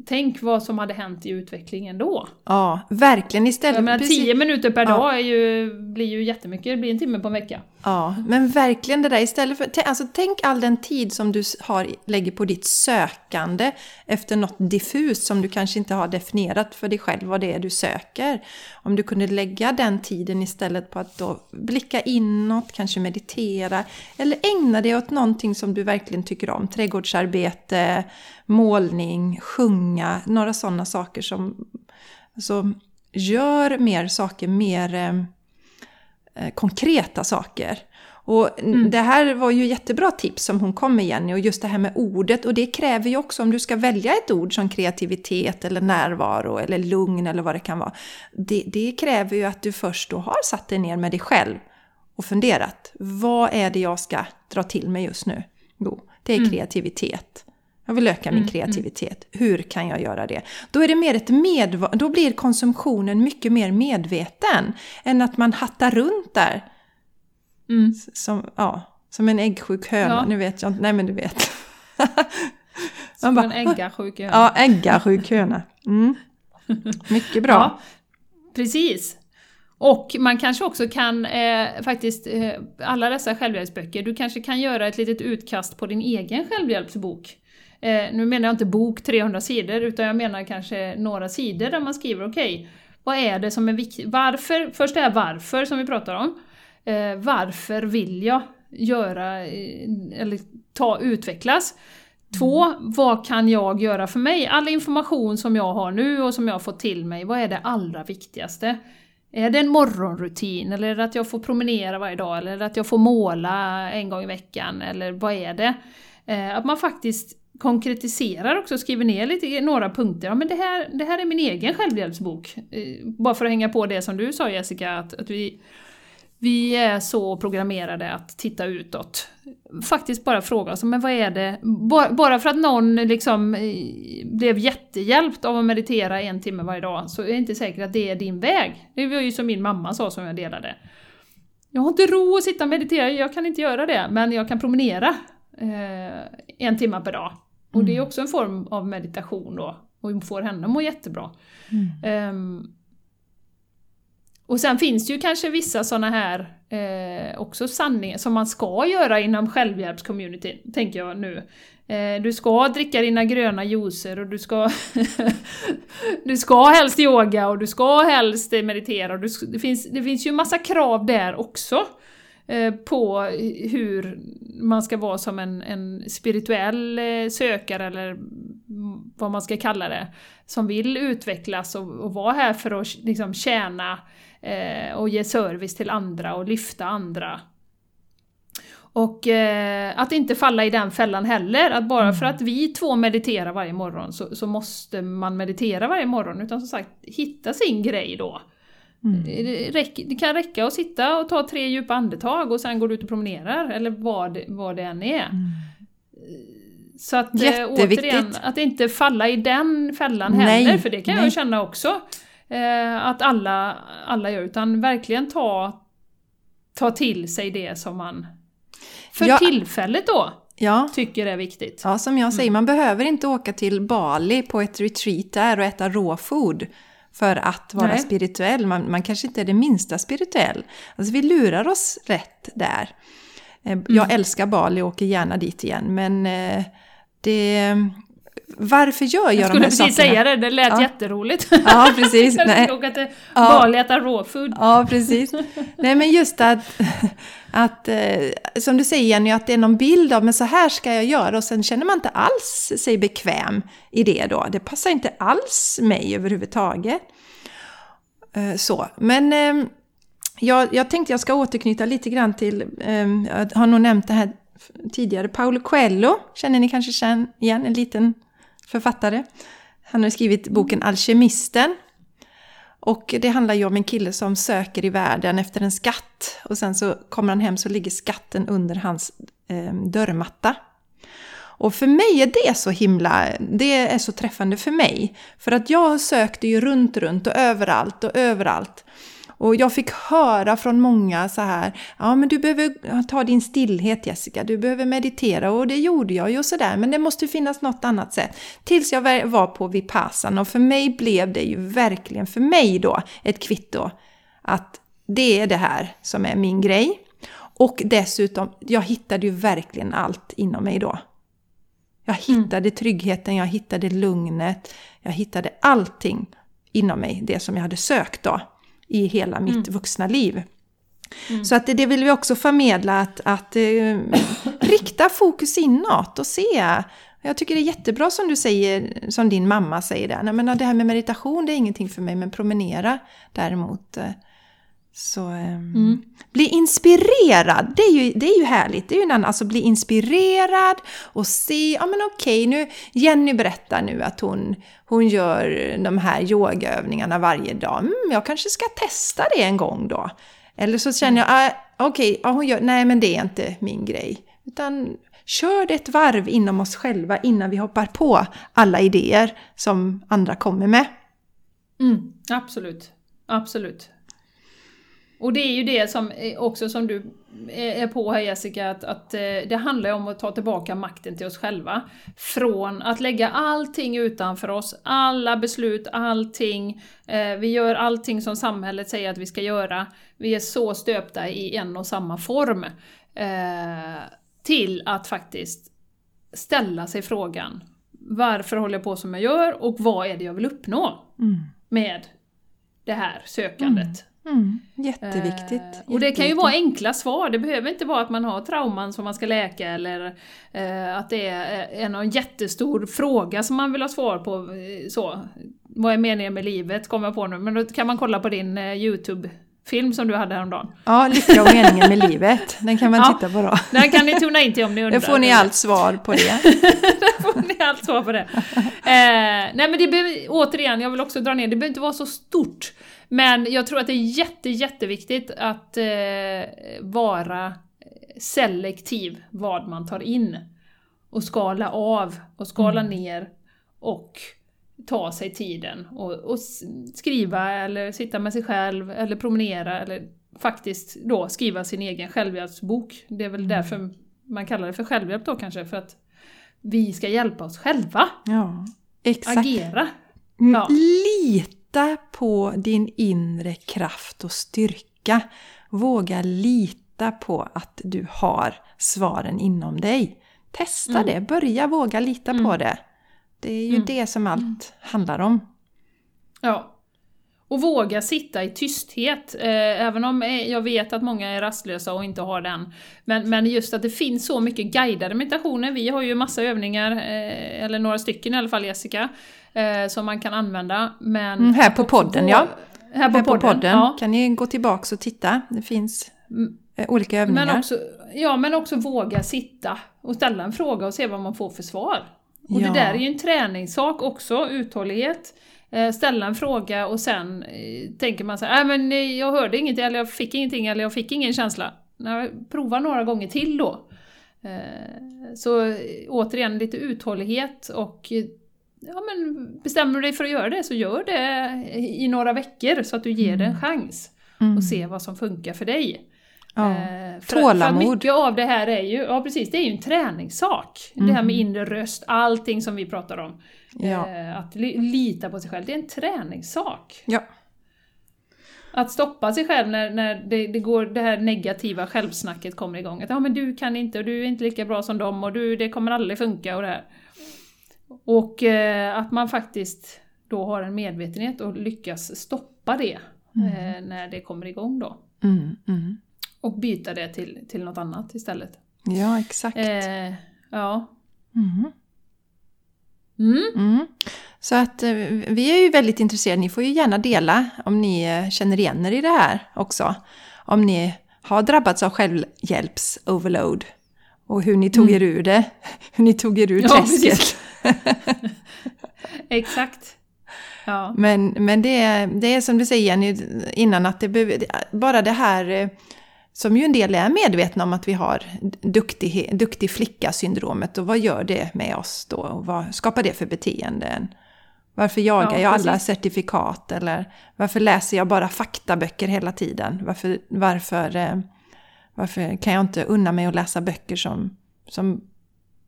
tänk vad som hade hänt i utvecklingen då. Ja, verkligen istället. Jag menar, tio minuter per ja. dag är ju, blir ju jättemycket, det blir en timme på en vecka. Ja, men verkligen det där istället för... Alltså, tänk all den tid som du har, lägger på ditt sökande efter något diffust som du kanske inte har definierat för dig själv vad det är du söker. Om du kunde lägga den tiden istället på att då blicka inåt, kanske meditera eller ägna dig åt någonting som du verkligen tycker om. Trädgårdsarbete, målning, sjunga, några sådana saker som... Alltså, gör mer saker mer eh, konkreta saker. Och mm. det här var ju jättebra tips som hon kom med Jenny och just det här med ordet och det kräver ju också om du ska välja ett ord som kreativitet eller närvaro eller lugn eller vad det kan vara. Det, det kräver ju att du först då har satt dig ner med dig själv och funderat. Vad är det jag ska dra till mig just nu? Jo, det är mm. kreativitet. Jag vill öka min mm, mm. kreativitet. Hur kan jag göra det? Då är det mer ett medv då blir konsumtionen mycket mer medveten än att man hattar runt där. Mm. Som, ja, som en äggsjuk höna. Ja. Nu vet jag inte, nej men du vet. *laughs* som bara, en äggasjuk höna. Ja, äggasjuk höna. Mm. Mycket bra. Ja, precis. Och man kanske också kan eh, faktiskt, eh, alla dessa självhjälpsböcker, du kanske kan göra ett litet utkast på din egen självhjälpsbok. Eh, nu menar jag inte bok 300 sidor, utan jag menar kanske några sidor där man skriver okej, okay, vad är det som är viktigt? Varför? Först är varför som vi pratar om. Eh, varför vill jag göra, eh, eller ta, utvecklas? Två, vad kan jag göra för mig? All information som jag har nu och som jag har fått till mig, vad är det allra viktigaste? Är det en morgonrutin, eller är det att jag får promenera varje dag, eller är det att jag får måla en gång i veckan, eller vad är det? Eh, att man faktiskt konkretiserar också, skriver ner lite, några punkter. Ja, men det här, det här är min egen självhjälpsbok. Eh, bara för att hänga på det som du sa Jessica, att, att vi, vi är så programmerade att titta utåt. Faktiskt bara fråga oss, men vad är det? Bara för att någon liksom eh, blev jättehjälpt av att meditera en timme varje dag, så är det inte säkert att det är din väg. Det var ju som min mamma sa som jag delade. Jag har inte ro att sitta och meditera, jag kan inte göra det, men jag kan promenera eh, en timme per dag. Och det är mm. också en form av meditation då, och får henne att må jättebra. Um, och sen finns det ju kanske vissa sådana här eh, också sanningar som man ska göra inom självhjälpscommunityn, tänker jag nu. Eh, du ska dricka dina gröna juicer och du ska, *laughs* du ska helst yoga och du ska helst meditera. Och du, det, finns, det finns ju massa krav där också. Eh, på hur man ska vara som en, en spirituell eh, sökare eller vad man ska kalla det, som vill utvecklas och, och vara här för att liksom tjäna eh, och ge service till andra och lyfta andra. Och eh, att inte falla i den fällan heller, att bara för mm. att vi två mediterar varje morgon så, så måste man meditera varje morgon, utan som sagt hitta sin grej då. Mm. Det, räck, det, kan räcka att sitta och ta tre djupa andetag och sen går du ut och promenerar, eller vad, vad det än är. Mm. Så att eh, återigen, att inte falla i den fällan Nej. heller, för det kan Nej. jag känna också. Eh, att alla, alla gör, utan verkligen ta, ta till sig det som man för ja. tillfället då ja. tycker är viktigt. Ja, som jag säger, mm. man behöver inte åka till Bali på ett retreat där och äta råfod för att vara Nej. spirituell. Man, man kanske inte är det minsta spirituell. Alltså vi lurar oss rätt där. Eh, jag mm. älskar Bali och åker gärna dit igen, men eh, det... Varför gör jag, jag de här sakerna? Jag skulle precis säga det, det lät ja. jätteroligt. *laughs* Ja, precis. *laughs* Jag åka till Bali och äta råfood. Ja, precis. Nej, men just att *laughs* att, eh, som du säger Jenny, att det är någon bild av men så här ska jag göra och sen känner man inte alls sig bekväm i det då. Det passar inte alls mig överhuvudtaget. Eh, så, men eh, jag, jag tänkte jag ska återknyta lite grann till, eh, jag har nog nämnt det här tidigare, Paolo Coelho känner ni kanske igen, en liten författare. Han har skrivit boken Alkemisten och det handlar ju om en kille som söker i världen efter en skatt. Och sen så kommer han hem så ligger skatten under hans eh, dörrmatta. Och för mig är det så himla, det är så träffande för mig. För att jag sökte ju runt, runt och överallt och överallt. Och jag fick höra från många så här, ja men du behöver ta din stillhet Jessica, du behöver meditera och det gjorde jag ju sådär, men det måste finnas något annat sätt. Tills jag var på Vipassana och för mig blev det ju verkligen, för mig då, ett kvitto att det är det här som är min grej. Och dessutom, jag hittade ju verkligen allt inom mig då. Jag hittade mm. tryggheten, jag hittade lugnet, jag hittade allting inom mig, det som jag hade sökt då i hela mitt mm. vuxna liv. Mm. Så att det, det vill vi också förmedla, att, att eh, *clears throat* rikta fokus inåt och se. Jag tycker det är jättebra som du säger, som din mamma säger där. Nej, men det här med meditation det är ingenting för mig, men promenera däremot. Så um, mm. bli inspirerad, det är, ju, det är ju härligt. Det är ju en annan, alltså bli inspirerad och se, ja men okej, nu, Jenny berättar nu att hon, hon gör de här yogaövningarna varje dag. Mm, jag kanske ska testa det en gång då. Eller så känner jag, ah, okej, ja, hon gör, nej men det är inte min grej. Utan kör det ett varv inom oss själva innan vi hoppar på alla idéer som andra kommer med. Mm, absolut, absolut. Och det är ju det som också som du är på här Jessica, att, att eh, det handlar om att ta tillbaka makten till oss själva. Från att lägga allting utanför oss, alla beslut, allting. Eh, vi gör allting som samhället säger att vi ska göra. Vi är så stöpta i en och samma form. Eh, till att faktiskt ställa sig frågan, varför håller jag på som jag gör och vad är det jag vill uppnå mm. med det här sökandet? Mm. Mm, jätteviktigt. Eh, och det kan ju vara enkla svar, det behöver inte vara att man har trauman som man ska läka eller eh, att det är en, en jättestor fråga som man vill ha svar på. Eh, så. Vad är meningen med livet? Kommer jag på nu. Men då kan man kolla på din eh, Youtube film som du hade häromdagen. Ja, Lycka och meningen med livet. Den kan man ja, titta på då. Den kan ni tuna in till om ni undrar. Då får ni allt svar på det. *laughs* Får ni allt svar på det. Eh, nej men det behöver, återigen, jag vill också dra ner, det behöver inte vara så stort. Men jag tror att det är jätte, jätteviktigt att eh, vara selektiv vad man tar in. Och skala av och skala mm. ner och ta sig tiden och, och, skriva eller sitta med sig själv eller promenera eller faktiskt då skriva sin egen självhjälpsbok. Det är väl mm. därför man kallar det för självhjälp då kanske, för att vi ska hjälpa oss själva. Ja, exakt. Agera. Mm, ja. Lita på din inre kraft och styrka. Våga lita på att du har svaren inom dig. Testa mm. det, börja våga lita mm. på det. Det är ju mm. det som allt mm. handlar om. Ja. Och våga sitta i tysthet, eh, även om eh, jag vet att många är rastlösa och inte har den. Men, men just att det finns så mycket guidade meditationer, vi har ju massa övningar, eh, eller några stycken i alla fall Jessica, eh, som man kan använda. Men mm, här på podden ja. Här på, här podden, på podden ja. kan ni gå tillbaks och titta, det finns mm. eh, olika övningar. Men också, ja, men också våga sitta och ställa en fråga och se vad man får för svar. Och ja. det där är ju en träningssak också, uthållighet. Eh, ställa en fråga och sen eh, tänker man så här, äh, men eh, jag hörde ingenting, eller jag fick ingenting, eller jag fick ingen känsla. Prova några gånger till då. Så återigen lite uthållighet och ja, men bestämmer du dig för att göra det så gör det i några veckor så att du ger mm. det en chans. Mm. Och se vad som funkar för dig. Ja. Eh, för, Tålamod. För mycket av det här är ju, ja precis, det är ju en träningssak. Mm. Det här med mm. inre röst, allting som vi pratar om. Ja. Eh, att li lita på sig själv, det är en träningssak. Ja. Att stoppa sig själv när, när det, det, går, det här negativa självsnacket kommer igång. Att ja, men du kan inte och du är inte lika bra som dem och du, det kommer aldrig funka och det här. Och eh, att man faktiskt då har en medvetenhet och lyckas stoppa det mm. eh, när det kommer igång då. Mm, mm och byta det till, till något annat istället. Ja, exakt. Eh, ja. Mm. Mm. Mm. Så att eh, vi är ju väldigt intresserade, ni får ju gärna dela om ni eh, känner igen er i det här också. Om ni har drabbats av självhjälps-overload och hur ni tog mm. er ur det, *laughs* hur ni tog er ur ja, träsket. *laughs* *laughs* Exakt. Ja. Men, men det, är, det är som du säger Jenny innan, att det behöver, bara det här eh, som ju en del är medvetna om att vi har duktig, duktig flicka-syndromet och vad gör det med oss då och vad skapar det för beteenden? Varför jagar Ja, jag alla certifikat? Eller varför läser jag bara faktaböcker hela tiden? Varför, varför, eh, varför kan jag inte unna mig att läsa böcker som, som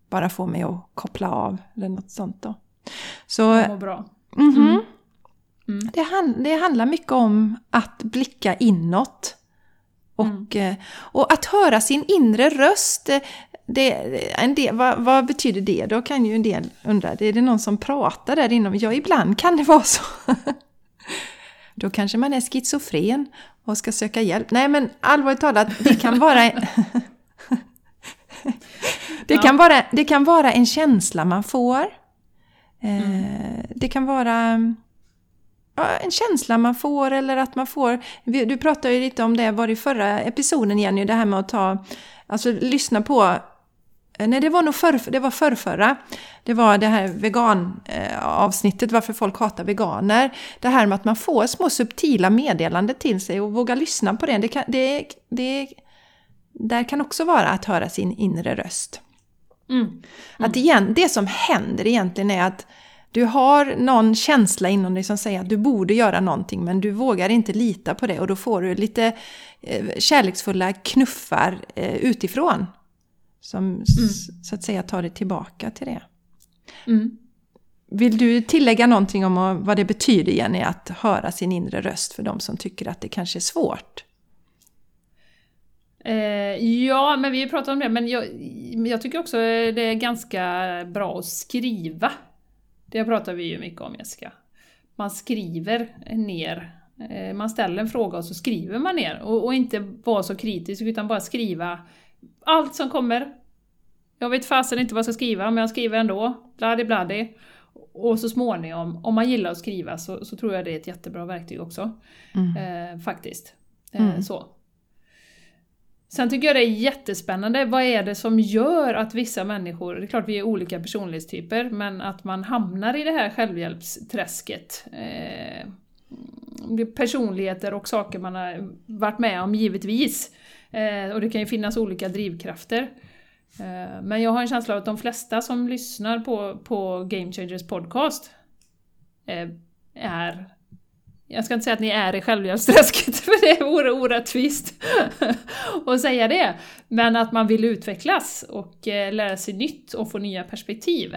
bara får mig att koppla av? Eller något sånt då. Så bra. mhm. Mm. det, han, det handlar mycket om att blicka inåt. Och, eh, och att höra sin inre röst. eh, Det, en del, vad, vad betyder det? Då kan ju en del undra. Är det någon som pratar där inom? Ja, ibland kan det *laughs* vara så. Då kanske man är schizofren och ska söka hjälp. Nej, men allvarligt talat, det kan vara... *laughs* det, kan vara det kan vara en känsla man får. Eh, Det kan vara en känsla man får eller att man får... Du pratade ju lite om det, var det i förra episoden Jenny, det här med att ta... Alltså lyssna på... eh, Nej, det var nog förr, det var förrförra. Det var det här vegan-avsnittet, varför folk hatar veganer. Det här med att man får små subtila meddelanden till sig och våga lyssna på det. det, kan, det, det där kan också vara att höra sin inre röst. Mm. Att igen, det som händer egentligen är att du har någon känsla inom dig som säger att du borde göra någonting men du vågar inte lita på det och då får du lite eh, kärleksfulla knuffar eh, utifrån. Som s- så att säga tar dig tillbaka till det. Mm. Vill du tillägga någonting om vad- vad det betyder Jenny att höra sin inre röst för de som tycker att det kanske är svårt? Eh, ja, men vi pratar om det, men jag, jag tycker också det är ganska bra att skriva. Det pratar vi ju mycket om Jessica. Man skriver ner, eh, man ställer en fråga och så skriver man ner. Och, och inte vara så kritisk utan bara skriva allt som kommer. Jag vet fasen inte vad jag ska skriva, men jag skriver ändå. Bladi bladi. Och så småningom, om man gillar att skriva så, så tror jag det är ett jättebra verktyg också. Eh, faktiskt. Eh, Mm. Så. Sen tycker jag det är jättespännande, vad är det som gör att vissa människor, det är klart vi är olika personlighetstyper, men att man hamnar i det här självhjälpsträsket. Eh, personligheter och saker man har varit med om givetvis. Eh, och det kan ju finnas olika drivkrafter. Eh, men jag har en känsla av att de flesta som lyssnar på, på Game Changers podcast eh, är jag ska inte säga att ni är i självhjälpsträsket, *laughs* för det vore orättvist *laughs* att säga det. Men att man vill utvecklas och eh, lära sig nytt och få nya perspektiv.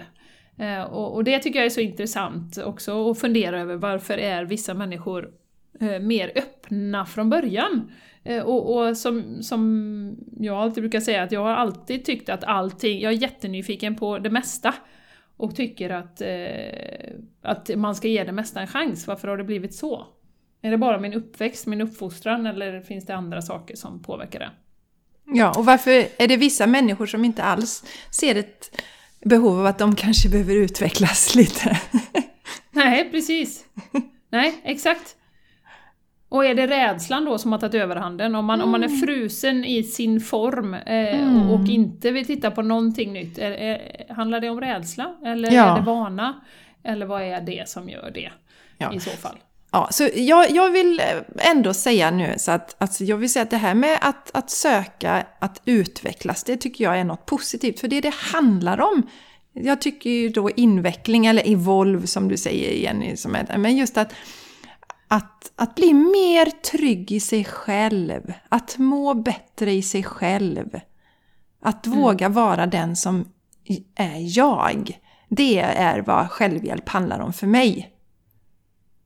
Eh, och, det tycker jag är så intressant också att fundera över varför är vissa människor eh, mer öppna från början. Och och som, som jag alltid brukar säga, att jag har alltid tyckt att allting, jag är jättenyfiken på det mesta. Och tycker att, eh, att man ska ge det mesta en chans. Varför har det blivit så? Är det bara min uppväxt, min uppfostran eller finns det andra saker som påverkar det? Ja, och varför är det vissa människor som inte alls ser ett behov av att de kanske behöver utvecklas *laughs* lite? Nej, precis. Nej, exakt. Och är det rädslan då som har tagit överhanden? Om man, om man är frusen i sin form eh, och, och inte vill titta på någonting nytt, är, är, handlar det om rädsla? Eller Ja. är det vana? Eller vad är det som gör det Ja. i så fall? Ja, så jag, jag vill ändå säga nu så att alltså jag vill säga att det här med att, att söka, att utvecklas, det tycker jag är något positivt. För det det handlar om, jag tycker ju då inveckling eller evolve som du säger Jenny, som är, men just att, att, att bli mer trygg i sig själv, att må bättre i sig själv. Att våga vara den som är jag. Det är vad självhjälp handlar om för mig.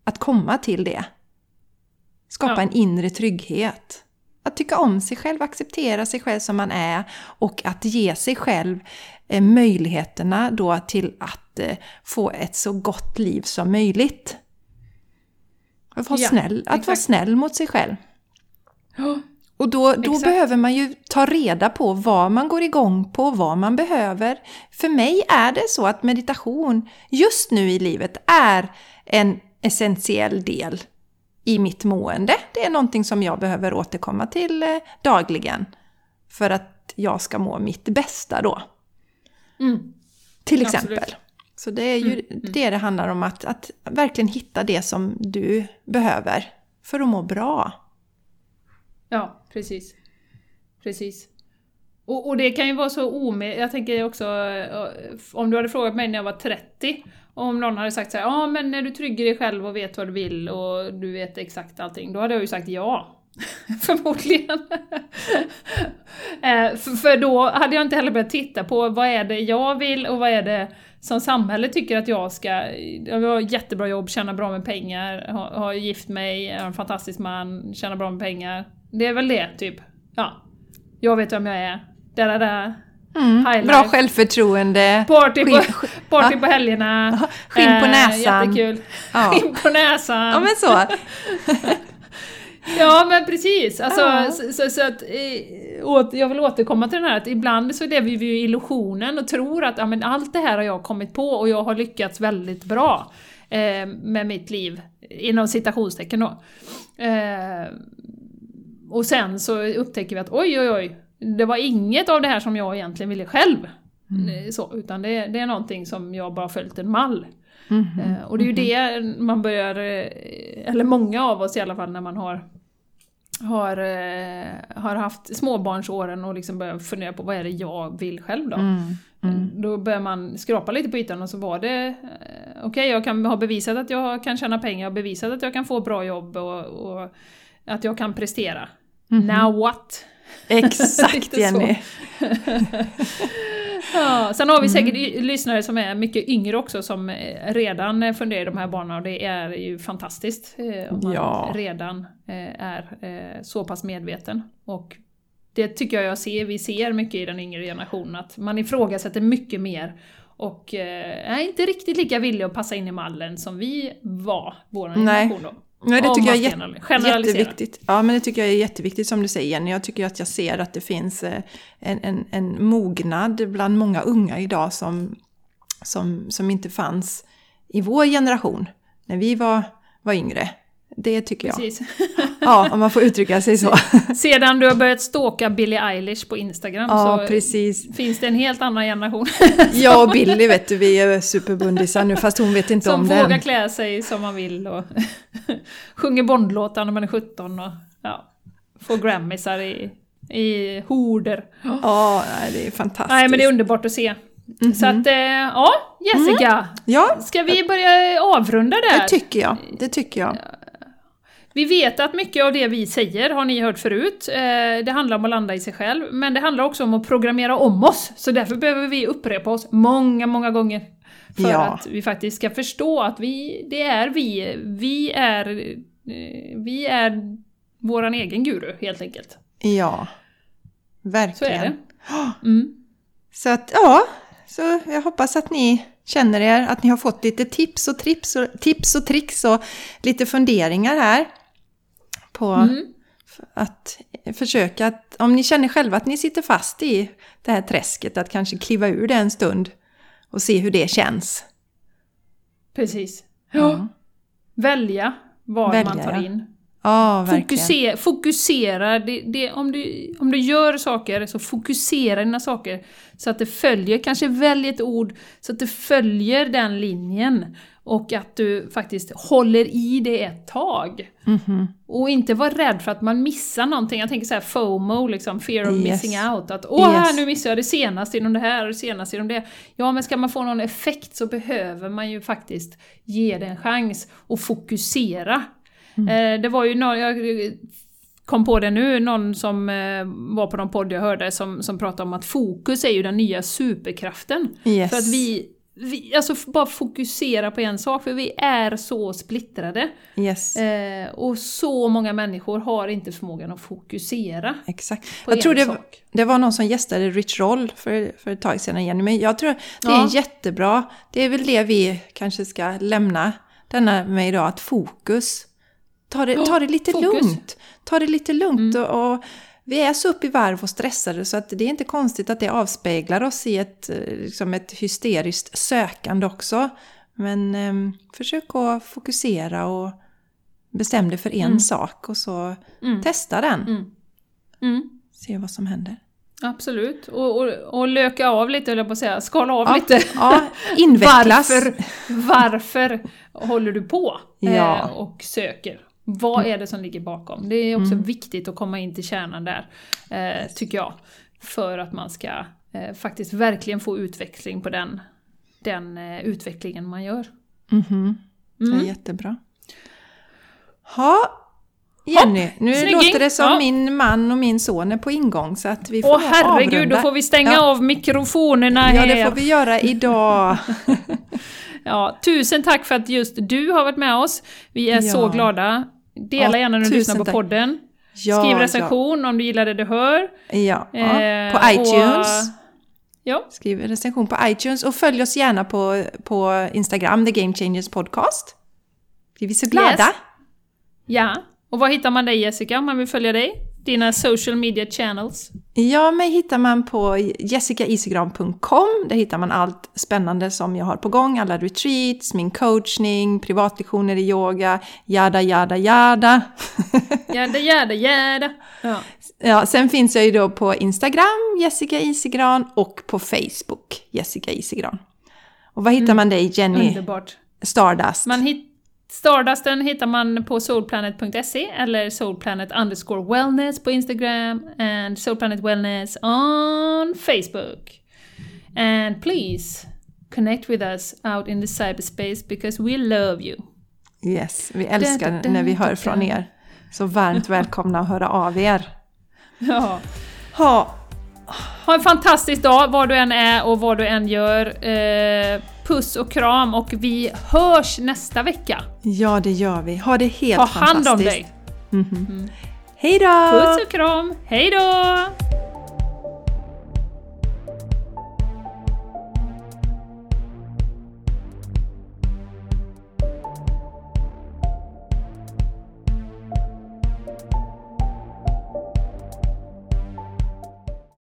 Att komma till det. Skapa Ja. en inre trygghet. Att tycka om sig själv, acceptera sig själv som man är och att ge sig själv eh, möjligheterna då till att eh, få ett så gott liv som möjligt. Att vara, Ja, snäll, att vara exakt. snäll mot sig själv. Och då, då Exakt. behöver man ju ta reda på vad man går igång på, vad man behöver. För mig är det så att meditation just nu i livet är en essentiell del i mitt mående. Det är någonting som jag behöver återkomma till eh, dagligen för att jag ska må mitt bästa då. Mm. Till Absolut. Så det är ju det det handlar om, att, att verkligen hitta det som du behöver för att må bra. Ja, precis. Precis. Och, och det kan ju vara så omed... Jag tänker också, eh, om du hade frågat mig när jag var 30, om någon hade sagt så här, ja men är du trygg i dig själv och vet vad du vill och du vet exakt allting, då hade jag ju sagt ja. *laughs* Förmodligen. Eh, för, för då hade jag inte heller börjat titta på vad är det jag vill och vad är det som samhället tycker att jag ska... Har jättebra jobb, tjäna bra med pengar, har, har gift mig, har en fantastisk man, tjänar bra med pengar. Det är väl det, typ. Ja. Jag vet vem jag är. Da, da, da. Mm, bra självförtroende. Party, på, party på helgerna. Skinn på Eh, näsan. Jättekul. Ja. Skinn på näsan. Ja men så. *laughs* Ja men precis, alltså, Ja. så, så, så att, eh, åt, jag vill återkomma till den här att ibland så lever vi ju illusionen och tror att ja, men allt det här har jag kommit på och jag har lyckats väldigt bra eh, med mitt liv, inom citationstecken då. Eh, och sen så upptäcker vi att oj oj oj, det var inget av det här som jag egentligen ville själv. Eh, Så, utan det, det är någonting som jag bara följt en mall. Mhm. Eh, Och det är ju det man börjar, eller många av oss i alla fall när man har har, eh, har haft småbarnsåren och liksom börjar fundera på vad är det jag vill själv då? Mm. Mm. Då börjar man skrapa lite på ytan och så var det eh, okej, jag kan ha bevisat att jag kan tjäna pengar, jag har bevisat att jag kan få bra jobb och, och att jag kan prestera. Mhm. Now what? Exakt. *laughs* Jenny. *laughs* Ja, sen har vi säkert y- lyssnare som är mycket yngre också som eh, redan funderar i de här banorna och det är ju fantastiskt eh, om man Ja. redan eh, är eh, så pass medveten. Och det tycker jag jag ser, vi ser mycket i den yngre generationen att man ifrågasätter mycket mer och är inte riktigt lika villig att passa in i mallen som vi var, vår generation då. Nej, det tycker jag är generalisera. jätteviktigt. Ja, men det tycker jag är jätteviktigt som du säger Jenny. Jag tycker att jag ser att det finns eh, en, en, en mognad bland många unga idag som, som, som inte fanns i vår generation när vi var, var yngre. Det tycker jag. Precis. *laughs* Ja, om man får uttrycka sig så. Sedan du har börjat stalka Billie Eilish på Instagram Ja, så precis. finns det en helt annan generation Jag och Billy vet du, vi är superbundisar nu fast hon vet inte som om vågar det än. klä sig som man vill och *laughs* sjunger Bondlåtar när man är 17 och ja, får grammisar i, i horder. Ja, det är fantastiskt. Nej men det är underbart att se. Mhm. Så att, eh, ja, Jessica. Ja, Ska vi börja avrunda där? det tycker jag. Det tycker jag. Vi vet att mycket av det vi säger har ni hört förut. Eh, det handlar om att landa i sig själv, men det handlar också om att programmera om oss. Så därför behöver vi upprepa oss många, många gånger. För Ja. att vi faktiskt ska förstå att vi, det är vi. Vi är, eh, vi är våran egen guru, helt enkelt. Ja, Så verkligen. är det. *gasps* Mm. Så att, ja, så jag hoppas att ni känner er, att ni har fått lite tips och, trips och, tips och tricks och lite funderingar här. På Mm. att försöka att, om ni känner själva att ni sitter fast i det här träsket, att kanske kliva ur det en stund och se hur det känns. Precis. Ja, Välja vad Välja, man tar in. Ja verkligen. Fokusera, fokusera det, det, om, du, om du gör saker, så fokusera dina saker så att det följer, kanske välj ett ord så att det följer den linjen och att du faktiskt håller i det ett tag. Mhm. Och inte vara rädd för att man missar någonting. Jag tänker så här FOMO, liksom, fear of Yes. missing out. Att åh, här Yes. nu missar jag det senaste inom det här och det senaste inom det. Ja, men ska man få någon effekt så behöver man ju faktiskt ge det en chans och fokusera. Mm. Eh, det var ju någon, jag kom på det nu, någon som eh, var på någon podd jag hörde som, som pratade om att fokus är ju den nya superkraften. Yes. För att vi, vi alltså bara fokusera på en sak, för vi är så splittrade. Yes. Eh, och så många människor har inte förmågan att fokusera Exakt. på Jag en tror det, sak. det var någon som gästade Rich Roll för, för ett tag sedan igen. Men jag tror det är Ja. jättebra. Det är väl det vi kanske ska lämna denna med idag. Att fokus. Ta det, ta det lite fokus. Mm. lugnt. Ta det lite lugnt. Och, och vi är så upp i varv och stressade så att det är inte konstigt att det avspeglar oss i ett, eh, liksom ett hysteriskt sökande också. Men ehm, försök att fokusera och bestäm dig för en Mm. sak och så Mm. testa den. Mm. Mm. Se vad som händer. Absolut. Och, och, och löka av lite, jag på att säga. Skala av Ja, lite. Ja, invecklas. *laughs* Varför, varför håller du på Ja. eh, och söker? Vad är det som ligger bakom? Det är också Mm. viktigt att komma in till kärnan där, eh, tycker jag. för att man ska eh, faktiskt verkligen få utväxling på den, den eh, utvecklingen man gör. Mhm. Det Mm. är jättebra. Ha, Jenny, nu snygging. låter det som Ja. min man och min son är på ingång så att vi får Åh herregud, avrunda. då får vi stänga Ja. av mikrofonerna Ja, här. det får vi göra idag. *laughs* *laughs* Ja, tusen tack för att just du har varit med oss. Vi är så Ja. glada. Dela Ja, gärna när du lyssnar på tack. podden. Ja, Skriv recension om du gillar det du hör. Ja. Eh, På och- iTunes. Ja, Skriv recension på iTunes och följ oss gärna på, på Instagram, The Game Changers Podcast. Vi är så glada. Yes. ja. Och var hittar man dig Jessica om man vill följa dig? Dina social media channels? Ja, mig hittar man på jessicaisigran.com. Där hittar man allt spännande som jag har på gång. Alla retreats, min coachning, privatlektioner i yoga, jada, jada, jada. *laughs* Jäda, jäda, jäda. Ja. Ja, sen finns jag ju då på Instagram, Jessica Isigran, och på Facebook, Jessica Isigran. Och var hittar man dig, Jenny Underbart. Stardust? Man hit, Stardusten hittar man på soulplanet.se eller soulplanet underscore wellness på Instagram and soulplanet wellness on Facebook. And please connect with us out in the cyberspace because we love you. Yes, vi älskar Da, da, da, när vi hör från er. Så varmt *laughs* välkomna att höra av er. Ja. Ha, Ha en fantastisk dag var du än är och vad du än gör. Eh, puss och kram och vi hörs nästa vecka. ja, det gör vi. Ha det helt Ta hand om fantastiskt. dig. Hej då! Puss och kram, hejdå!